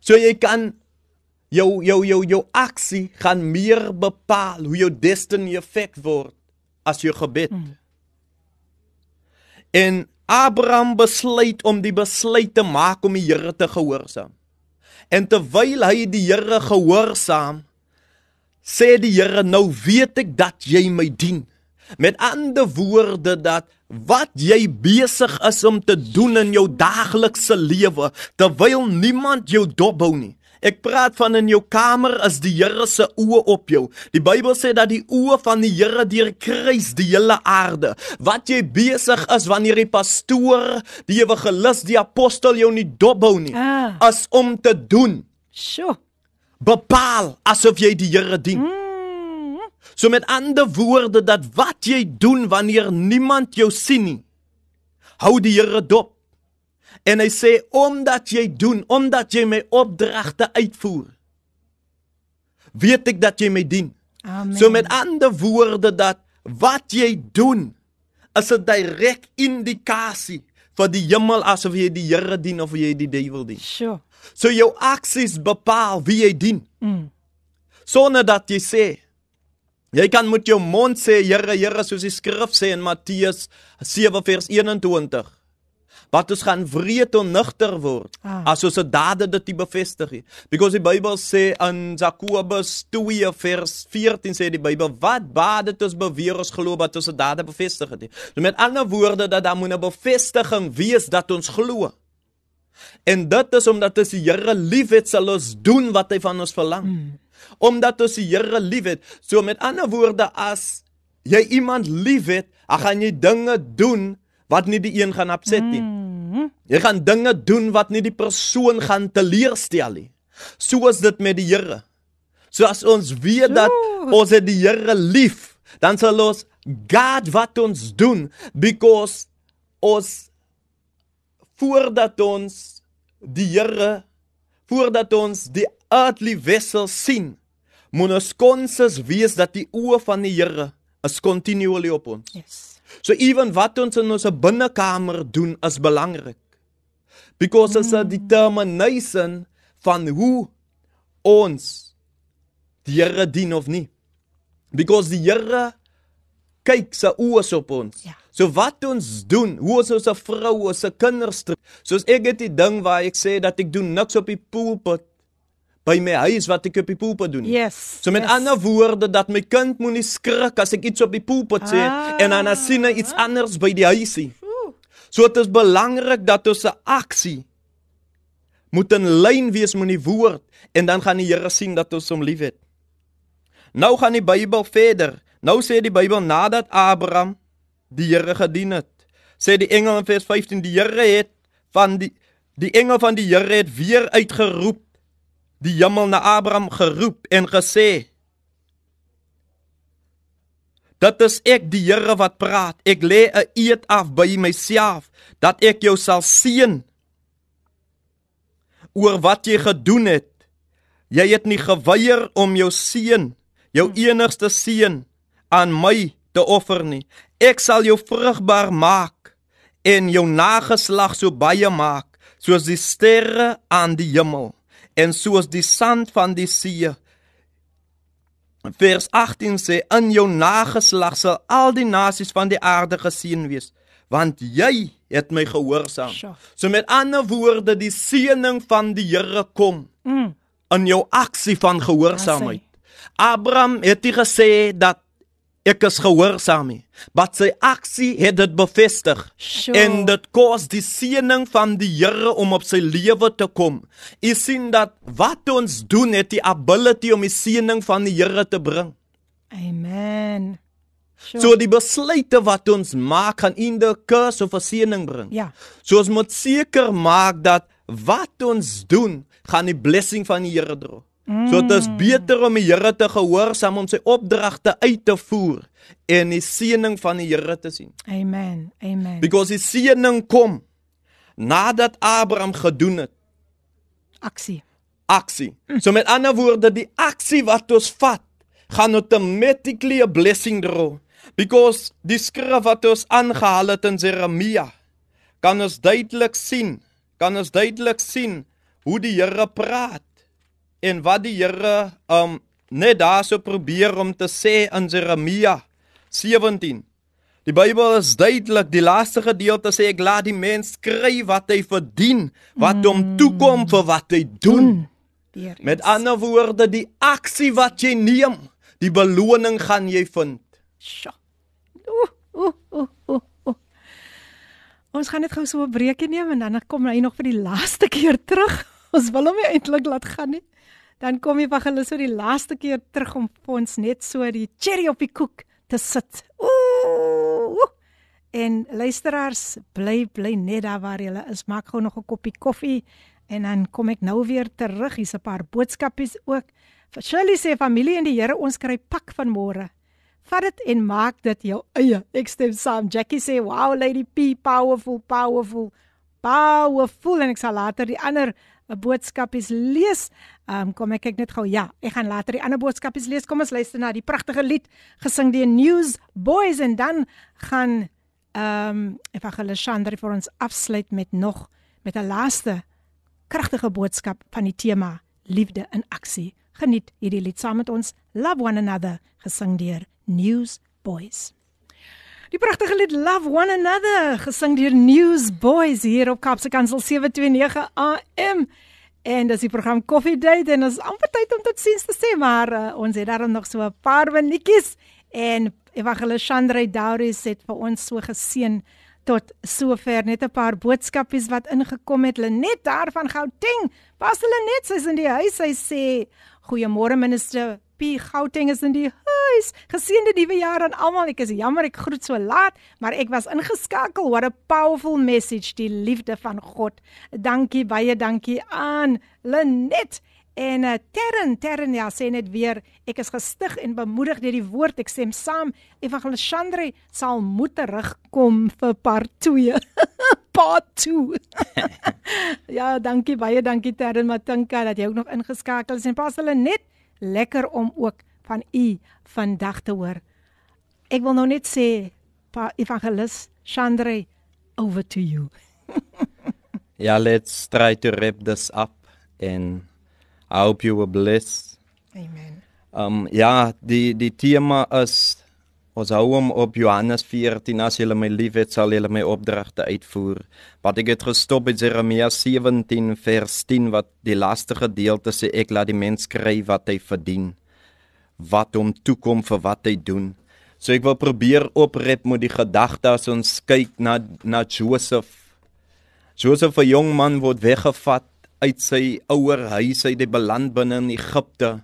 So jy kan jou jou jou jou aksie gaan meer bepaal hoe jou destiny effek word as jou gebed. Mm. En Abraham besluit om die besluit te maak om die Here te gehoorsaam. En terwyl hy die Here gehoorsaam, sê die Here nou weet ek dat jy my dien. Met ander woorde dat wat jy besig is om te doen in jou daaglikse lewe terwyl niemand jou dophou nie. Ek praat van in jou kamer is die Here se oë op jou. Die Bybel sê dat die oë van die Here deurkruis die hele aarde. Wat jy besig is wanneer die pastoor, die evangelis, die apostel jou nie dophou nie, Ah. is om te doen. Sjoe. Bepaal asof jy die Here dien. So met ander woorde dat wat jy doen wanneer niemand jou sien nie, hou die Here dop. En hy sê omdat jy doen, omdat jy my opdragte uitvoer, weet ek dat jy my dien. Amen. So met ander woorde dat wat jy doen is 'n direk indikasie vir die hemel asof jy die Here dien of jy die duiwel dien. Sjoe. So jou aksies bepaal wie jy dien. Mm. Sonder dat jy sê jy kan met jou mond sê Here, Here soos die skrif sê in Matteus 7 vers 21. Wat ons gaan wreed en nugter word Ah. as ons dade dit nie bevestig nie. Because die Bybel sê in Jakobus 2 vers 14 sê die Bybel wat baat dit ons beweer ons glo dat ons se dade bevestig het nie. So met ander woorde dat daar moet 'n bevestiging wees dat ons glo. En dit is omdat ons die Here liefhet sal ons doen wat hy van ons verlang. Mm. Omdat ons die Here liefhet. So met ander woorde as jy iemand liefhet, dan gaan jy dinge doen wat nie die een gaan opset nie. Mm. Jy gaan dinge doen wat nie die persoon gaan teleurstel nie. Soos dit met die Here. So as ons weet dat ons het die Here lief, dan sal ons God wat ons doen because ons voordat ons die Here voordat ons die earthly vessel sien, moet ons konsens wees dat die oë van die Here is continually op ons. Yes. So even wat ons in ons binnekamer doen is belangrik. Because it's a determination van hoe ons die Here dien of nie. Because die Here kyk sy oë op ons. Ja. So wat ons doen, hoe ons ons vrou, ons kinders. Soos ek het die ding waar ek sê dat ek doen niks op die pulpit by my huis wat ek op die pulpit doen. nie. Yes. So met yes. ander woorde dat my kind moenie skrik as ek iets op die pulpit sê Ah. en dan as sien hy iets anders by die huisie. So dit is belangrik dat ons 'n aksie moet in lyn wees met die woord en dan gaan die Here sien dat ons hom liefhet. Nou gaan die Bybel verder. Nou sê die Bybel nadat Abraham die Here gedien het, sê die engel in vers 15 die Here het van die die engel van die Here het weer uitgeroep die hemel na Abraham geroep en gesê Dit is ek die Here wat praat. Ek lê 'n eed af by myself dat ek jou sal seën oor wat jy gedoen het. Jy het nie geweier om jou seun, jou enigste seun aan my te offer nie. Ek sal jou vrugbaar maak en jou nageslag so baie maak soos die sterre aan die hemel en soos die sand van die see. Vers 18 sê in jou nageslag sal al die nasies van die aarde geseën wees want jy het my gehoorsaam. So met ander woorde die seëning van die Here kom Mm. in jou aksie van gehoorsaamheid. Abraham het nie gesê dat ek is gehoorsaam maar sy aksie het dit bevestig. Sjoe. En dit kos die seëning van die Here om op sy lewe te kom. U sien dat wat ons doen het die ability om die seëning van die Here te bring. Amen. Sure. So die besluite wat ons maak gaan in die curse of seëning bring. ja. So ons moet seker maak dat wat ons doen, gaan die blessing van die Here dra. Mm. So dit is beter om die Here te gehoorsaam om sy opdragte uit te voer en die seëning van die Here te sien. Amen. Amen. Because die seëning kom nadat Abraham gedoen het Aksie. aksie. So met ander woorde, die aksie wat ons vat, gaan automatically 'n blessing dra. Because die skrif wat ons aangehaal het in Jeremia, kan ons duidelik sien, kan ons duidelik sien hoe die Here praat en wat die Here um net daarso probeer om te sê in Jeremia 17. Die Bybel is duidelik, die laaste gedeelte sê ek laat die mens kry wat hy verdien, wat hom toekom vir wat hy doen. Weer. Met ander woorde, die aksie wat jy neem, die beloning gaan jy vind. Sjoe. Oeh, oeh, oeh, oeh. Ons gaan net gou so 'n breekie neem en dan kom hy nog vir die laaste keer terug. Ons wil hom nie eintlik laat gaan nie. Dan kom jy van hulle so die laaste keer terug om vir ons net so die cherry op die koek te sit. Ooh. oeh. En luisteraars, bly bly net daar waar jy is. Maak gou nog 'n koppie koffie en dan kom ek nou weer terug. Hier's 'n paar boodskapies ook. Shirley sê familie en die Here, ons kry pak van môre. Vat dit en maak dit jou eie. Ek stem saam. Jackie sê, "Wow, Lady P, powerful, powerful, powerful." En ek sal later die ander uh, boodskapies lees. Ehm um, kom ek kyk net gou. Ja, ek gaan later die ander boodskapies lees. Kom ons luister na die pragtige lied gesing deur News Boys en dan gaan ehm um, Evangelis Chandra vir ons afsluit met nog met 'n laaste kragtige boodskap van die tema liefde in aksie. Geniet hierdie lied saam met ons Love One Another gesing deur News Boys. Die pragtige lied Love One Another gesing deur Newsboys hier op Kapse Kansel 729 AM. En dis die program Coffee Date en ons amper tyd om tot sins te sê, maar uh, ons het daarom nog so 'n paar minuutjies en Evangelis Chandra Dauris het vir ons so geseën tot sover net 'n paar boodskapies wat ingekom het. Lenet daar van Gauteng. Pas hulle net, sy's in die huis. Sy sê: "Goeiemôre minister P. Gauteng is in die huis. Geseënde nuwe jaar aan almal. Ek is jammer ek groet so laat, maar ek was ingeskakel. What a powerful message, die liefde van God. Dankie baie dankie aan Lenet. En uh, Terren, Terren ja, sê net weer, ek is gestig en bemoedig deur die woord. Ek stem saam. Evangelis Chandre sal moet terugkom vir part 2. part 2. ja, dankie baie dankie Terren Matinka dat jy ook nog ingeskakel is en pas hulle net lekker om ook van u vandag te hoor. Ek wil nou net sê, pa evangelis Chandre, over to you. ja, let's try to wrap this up and I hope you were blessed. Amen. Um ja, die die tema is Ons hou hom op Johannes 14 as julle my liefhet sal julle my opdragte uitvoer. Wat ek het gestop by Jeremia 17 vers 10 wat die laaste gedeelte sê ek laat die mens kry wat hy verdien. Wat hom toekom vir wat hy doen. So ek wil probeer oprep met die gedagte as ons kyk na na Josef. Josef 'n jong man word weggevat uit sy ouer huis uit die beland binne in Egipte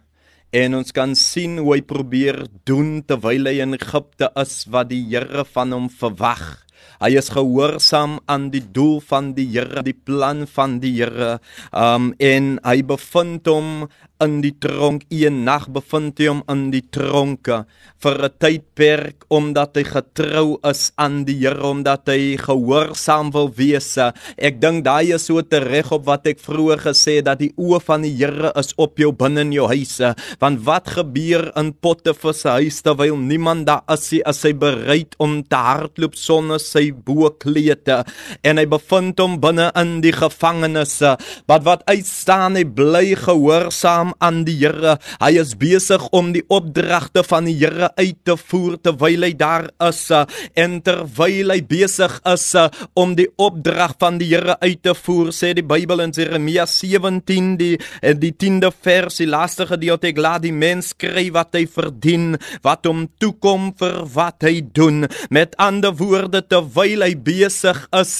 en ons kan sien hoe hy probeer doen terwyl hy in Egipte is wat die Here van hom verwag. Hy is gehoorsaam aan die doel van die Here, die plan van die Here. Um en hy bevind hom in die tronk. Een nag bevind hy hom in die tronke vir 'n tydperk omdat hy getrou is aan die Here, omdat hy gehoorsaam wil wees. Ek dink daai is so tereg op wat ek vroeër gesê het dat die oë van die Here is op jou binne in jou huise. Want wat gebeur in Potifar se huis terwyl niemand daar is, as hy bereid om te hardloop sonder sy boklete en hy bevind hom binne in die gevangenis. Wat wat uitstaan, hy bly gehoorsaam gehoorsaam aan die Here. Hy is besig om die opdragte van die Here uit te voer terwyl hy daar is en terwyl hy besig is om die opdrag van die Here uit te voer, sê die Bybel in Jeremia 17 die die 10de vers, die laaste gedeelte, ek laat die mens kry wat hy verdien, wat hom toekom vir wat hy doen. Met ander woorde, terwyl hy besig is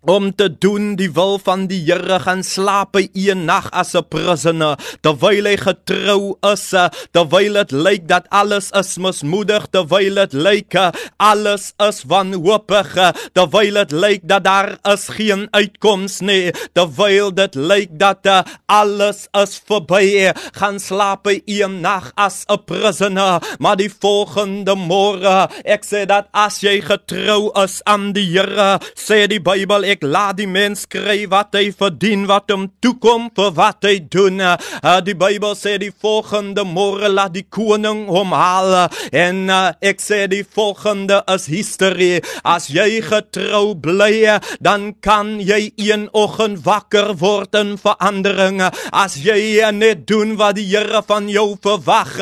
om te doen die wil van die Here gaan slaap hy een nag as 'n prisoner. Terwyl hy getrou is terwyl dit lyk dat alles is mismoedig terwyl dit lyk alles is wanhoopig terwyl dit lyk dat daar is geen uitkoms nie terwyl dit lyk dat alles is verby. Gaan slaap hy een nag as 'n prisoner. Maar die volgende môre ek sê dat as jy getrou is aan die Here sê die Bybel ek laat die mens kry wat hy verdien wat hom toekom vir wat hy doen. Uh, die Bybel sê die volgende môre laat die koning hom haal en uh, ek sê die volgende is history. As jy getrou bly, dan kan jy een oggend wakker word in verandering. As jy net doen wat die Here van jou verwag,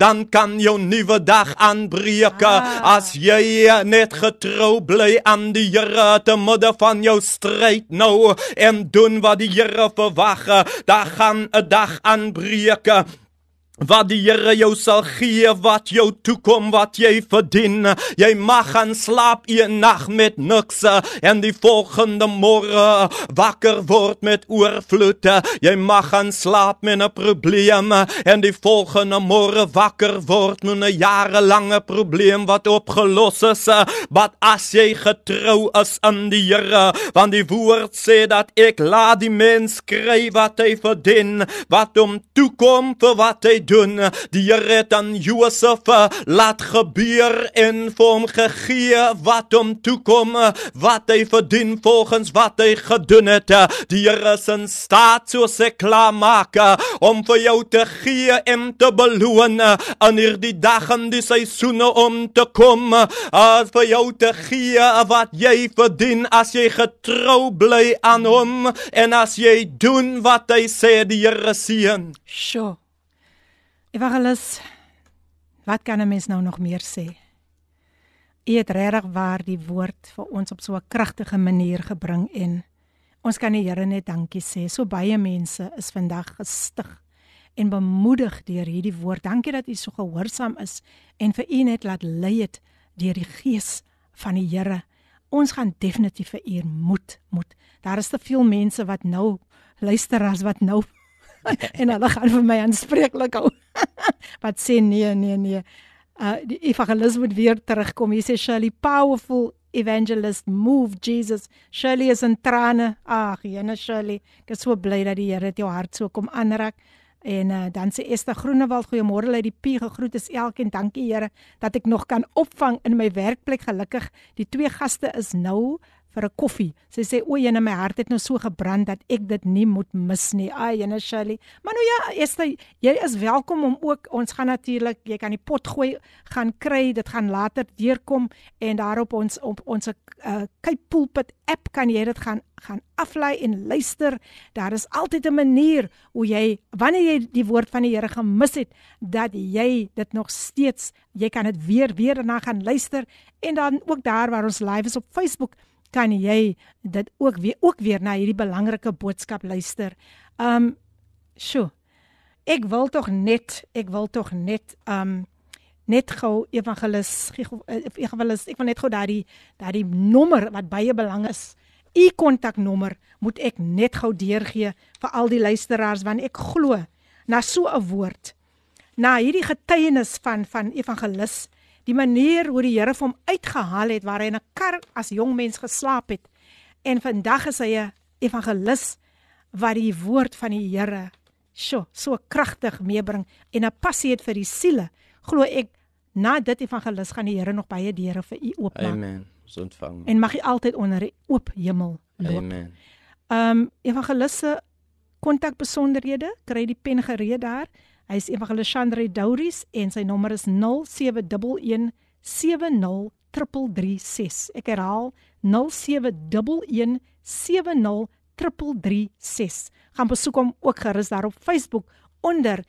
dan kan jou nuwe dag aanbreek. Ah. As jy net getrou bly aan die Here te midde van jou stryd nou en doen wat die Here verwag. Daar gaan 'n dag aanbreek wat die Here jou sal gee wat jou toekom wat jy verdien. Jy mag gaan slaap een nag met niks. En die volgende môre wakker word met oorvloed. Jy mag gaan slaap met 'n probleem. En die volgende môre wakker word met 'n jarelange probleem wat opgelos is. Wat as jy getrou is aan die Here? Want die woord sê dat ek laat die mens kry wat hy verdien. Wat hom toekom vir wat hy doen. Die Here het aan Josef eh, laat gebeur en vir hom gegee wat hom toekom, wat hy verdien volgens wat hy gedoen het. Die Here is in staat soos ek klaar maak om vir jou te gee en te beloon in hierdie dag en die seisoene om te kom, as vir jou te gee wat jy verdien as jy getrou bly aan hom en as jy doen wat hy sê die Here seën. Sjoe. Evangelis, wat kan 'n mens nou nog meer sê? U het regtig waar die woord vir ons op so 'n kragtige manier gebring en ons kan die Here net dankie sê. So baie mense is vandag gestig en bemoedig deur hierdie woord. Dankie dat u so gehoorsaam is en vir u net laat lei het deur die gees van die Here. Ons gaan definitief vir u moed moet. Daar is te veel mense wat nou luisteraars wat nou en hulle gaan vir my aanspreeklik hou. wat sê nee nee nee. Uh die evangelis moet weer terugkom. Hy sê Shirley powerful evangelist move Jesus. Shirley is in trane. Ag, jene Shirley, ek is so bly dat die Here jou hart so kom aanraak. En uh, dan sê Esther Groenewald, goeiemôre uit die P gegroet is elkeen. Dankie Here dat ek nog kan opvang in my werkplek gelukkig. Die twee gaste is nou vir 'n koffie. Sy sê o, jene my hart het nou so gebrand dat ek dit nie moet mis nie. Ai, jene Shirley. Maar nou ja, Esther, jy is welkom om ook ons gaan natuurlik, jy kan die pot gooi gaan kry. Dit gaan later deurkom en daarop ons op ons uh, Cape Pulpit app kan jy dit gaan gaan aflei en luister. Daar is altyd 'n manier hoe jy wanneer jy die woord van die Here gemis het, dat jy dit nog steeds, jy kan dit weer weer daarna gaan luister en dan ook daar waar ons live is op Facebook kan jy dit ook weer ook weer na hierdie belangrike boodskap luister. Um sjo. Ek wil tog net, ek wil tog net um net gou evangelis evangelis ek wil net gou daai daai nommer wat baie belangrik is. U kontaknommer moet ek net gou deurgee vir al die luisteraars want ek glo na so 'n woord. Na hierdie getuienis van van evangelis die manier hoe die Here hom uitgehaal het waar hy in 'n kar as jong mens geslaap het. En vandag is hy 'n evangelis wat die woord van die Here so so kragtig meebring en 'n passie het vir die siele. Glo ek na dit evangelis gaan die Here nog baie deure vir u oopmaak. Amen. So ontvang en mag u altyd onder 'n oop hemel loop. Amen. Ehm um, evangelisse kontak besonderhede kry die pen gereed daar. 082 Hy is Evangelis Chandre Douris en sy nommer is 0711 70336. Ek herhaal 0711 70336. Gaan besoek hom ook gerus daar op Facebook onder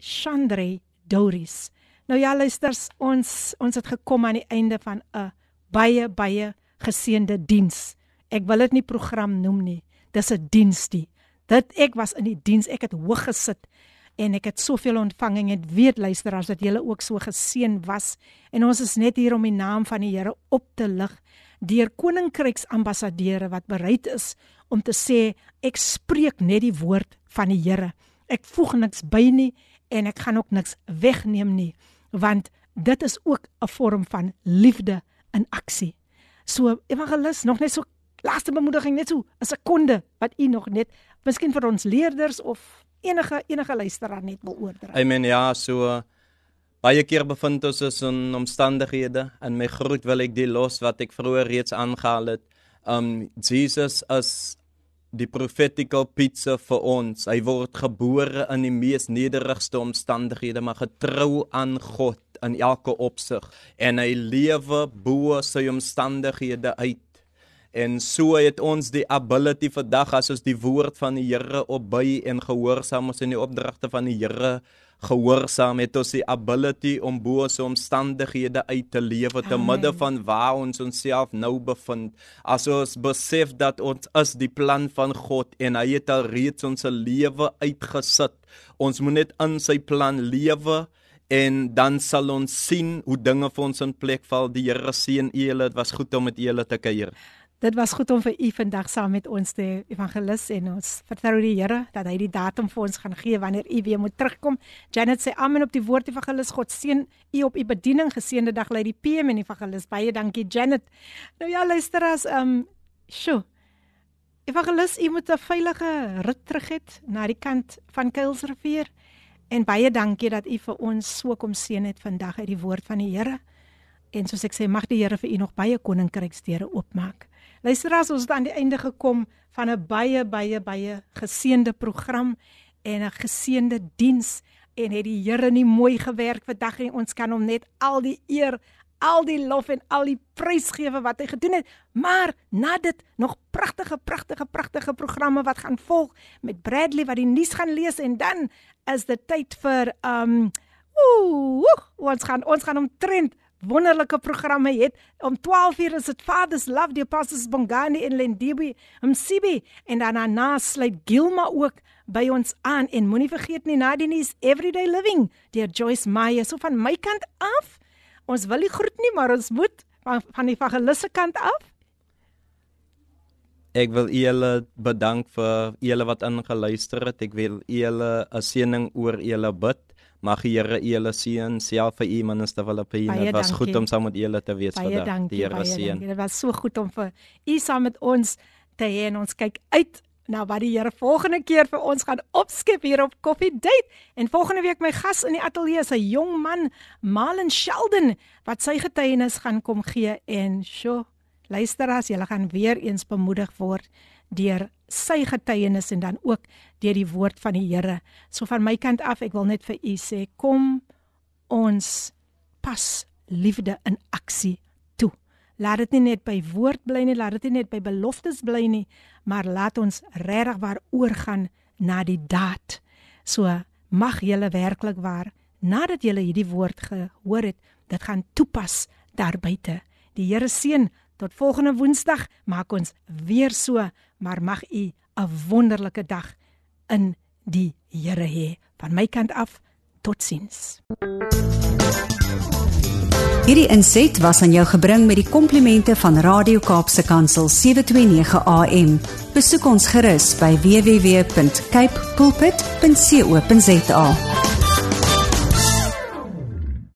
Chandre Douris. Nou ja, luisters, ons ons het gekom aan die einde van 'n baie baie geseënde diens. Ek wil dit nie program noem nie. Dis 'n diensdie. Dit ek was in die diens. Ek het hoog gesit en ek het soveel ontvang en het weet luisteraars dat julle ook so geseën was. En ons is net hier om die naam van die Here op te lig deur koninkryks ambassadeure wat bereid is om te sê ek spreek net die woord van die Here. Ek voeg niks by nie en ek gaan ook niks wegneem nie want dit is ook 'n vorm van liefde in aksie. So evangelis nog net so laaste bemoediging net so 'n sekonde wat u nog net miskien vir ons leerders of enige enige luisteraar net wil oordra. Amen. Ja, so baie keer bevind ons ons in omstandighede en my groet wil ek die los wat ek vroeër reeds aangehaal het. Um Jesus as die profetical pizza vir ons. Hy word gebore in die mees nederigste omstandighede, maar getrou aan God in elke opsig en hy lewe bo sy omstandighede uit. En so het ons die ability vandag as ons die woord van die Here opby en gehoorsaam ons in die opdragte van die Here gehoorsaam het ons die ability om bo ons omstandighede uit te lewe te midde van waar ons onsself nou bevind. As ons besef dat ons is die plan van God en hy het al reeds ons lewe uitgesit. Ons moet net in sy plan lewe en dan sal ons sien hoe dinge vir ons in plek val. Die Here seën julle. Dit was goed om met julle te kuier. Dit was goed om vir u vandag saam met ons te evangelis en ons vertrou die Here dat hy die datum vir ons gaan gee wanneer u weer moet terugkom. Janet sê amen op die woord evangelis. God seën u op u bediening. Geseënde dag lê die PM en evangelis. Baie dankie Janet. Nou ja, luister as ehm um, sjo. Evangelis, u moet 'n veilige rit terug hê na die kant van Kuilsrivier. En baie dankie dat u vir ons so kom seën het vandag uit die woord van die Here. En soos ek sê, mag die Here vir u nog baie koninkryksdeure oopmaak. Luisteraars, ons het aan die einde gekom van 'n baie baie baie geseënde program en 'n geseënde diens en het die Here nie mooi gewerk vandag en ons kan hom net al die eer, al die lof en al die prys gee wat hy gedoen het. Maar na dit nog pragtige pragtige pragtige programme wat gaan volg met Bradley wat die nuus gaan lees en dan is dit tyd vir um ooh, ons gaan ons gaan omtrent wonderlike programme het. Om 12:00 is dit Father's Love die Apostles Bongani en Lendibi, Msibi en dan daarna sluit Gilma ook by ons aan en moenie vergeet nie Nadine's Everyday Living deur Joyce Meyer. So van my kant af, ons wil nie groet nie, maar ons moet van, van die evangeliste kant af Ek wil julle bedank vir julle wat ingeluister het. Ek wil julle 'n seëning oor julle bid. Mag die Here julle seën, self vir u minister Filippine. Dit was goed om saam met julle te wees baie vandag. dankie, Die Here seën. Dit was so goed om vir u saam met ons te hê en ons kyk uit na wat die Here volgende keer vir ons gaan opskep hier op Coffee Date. En volgende week my gas in die ateljee is 'n jong man, Malin Sheldon, wat sy getuienis gaan kom gee en sjo, luister as jy gaan weer eens bemoedig word deur sy getuienis en dan ook deur die woord van die Here. So van my kant af, ek wil net vir u sê, kom ons pas liefde in aksie toe. Laat dit nie net by woord bly nie, laat dit nie net by beloftes bly nie, maar laat ons regtig waar oorgaan na die daad. So mag julle werklik waar nadat julle hierdie woord gehoor het, dit gaan toepas daar buite. Die Here seën tot volgende Woensdag, maak ons weer so, maar mag u 'n wonderlike dag in die Here hê. Van my kant af, totsiens. Hierdie inset was aan jou gebring met die komplimente van Radio Kaapse Kansel 729 AM. Besoek ons gerus by www.cape pulpit.co.za.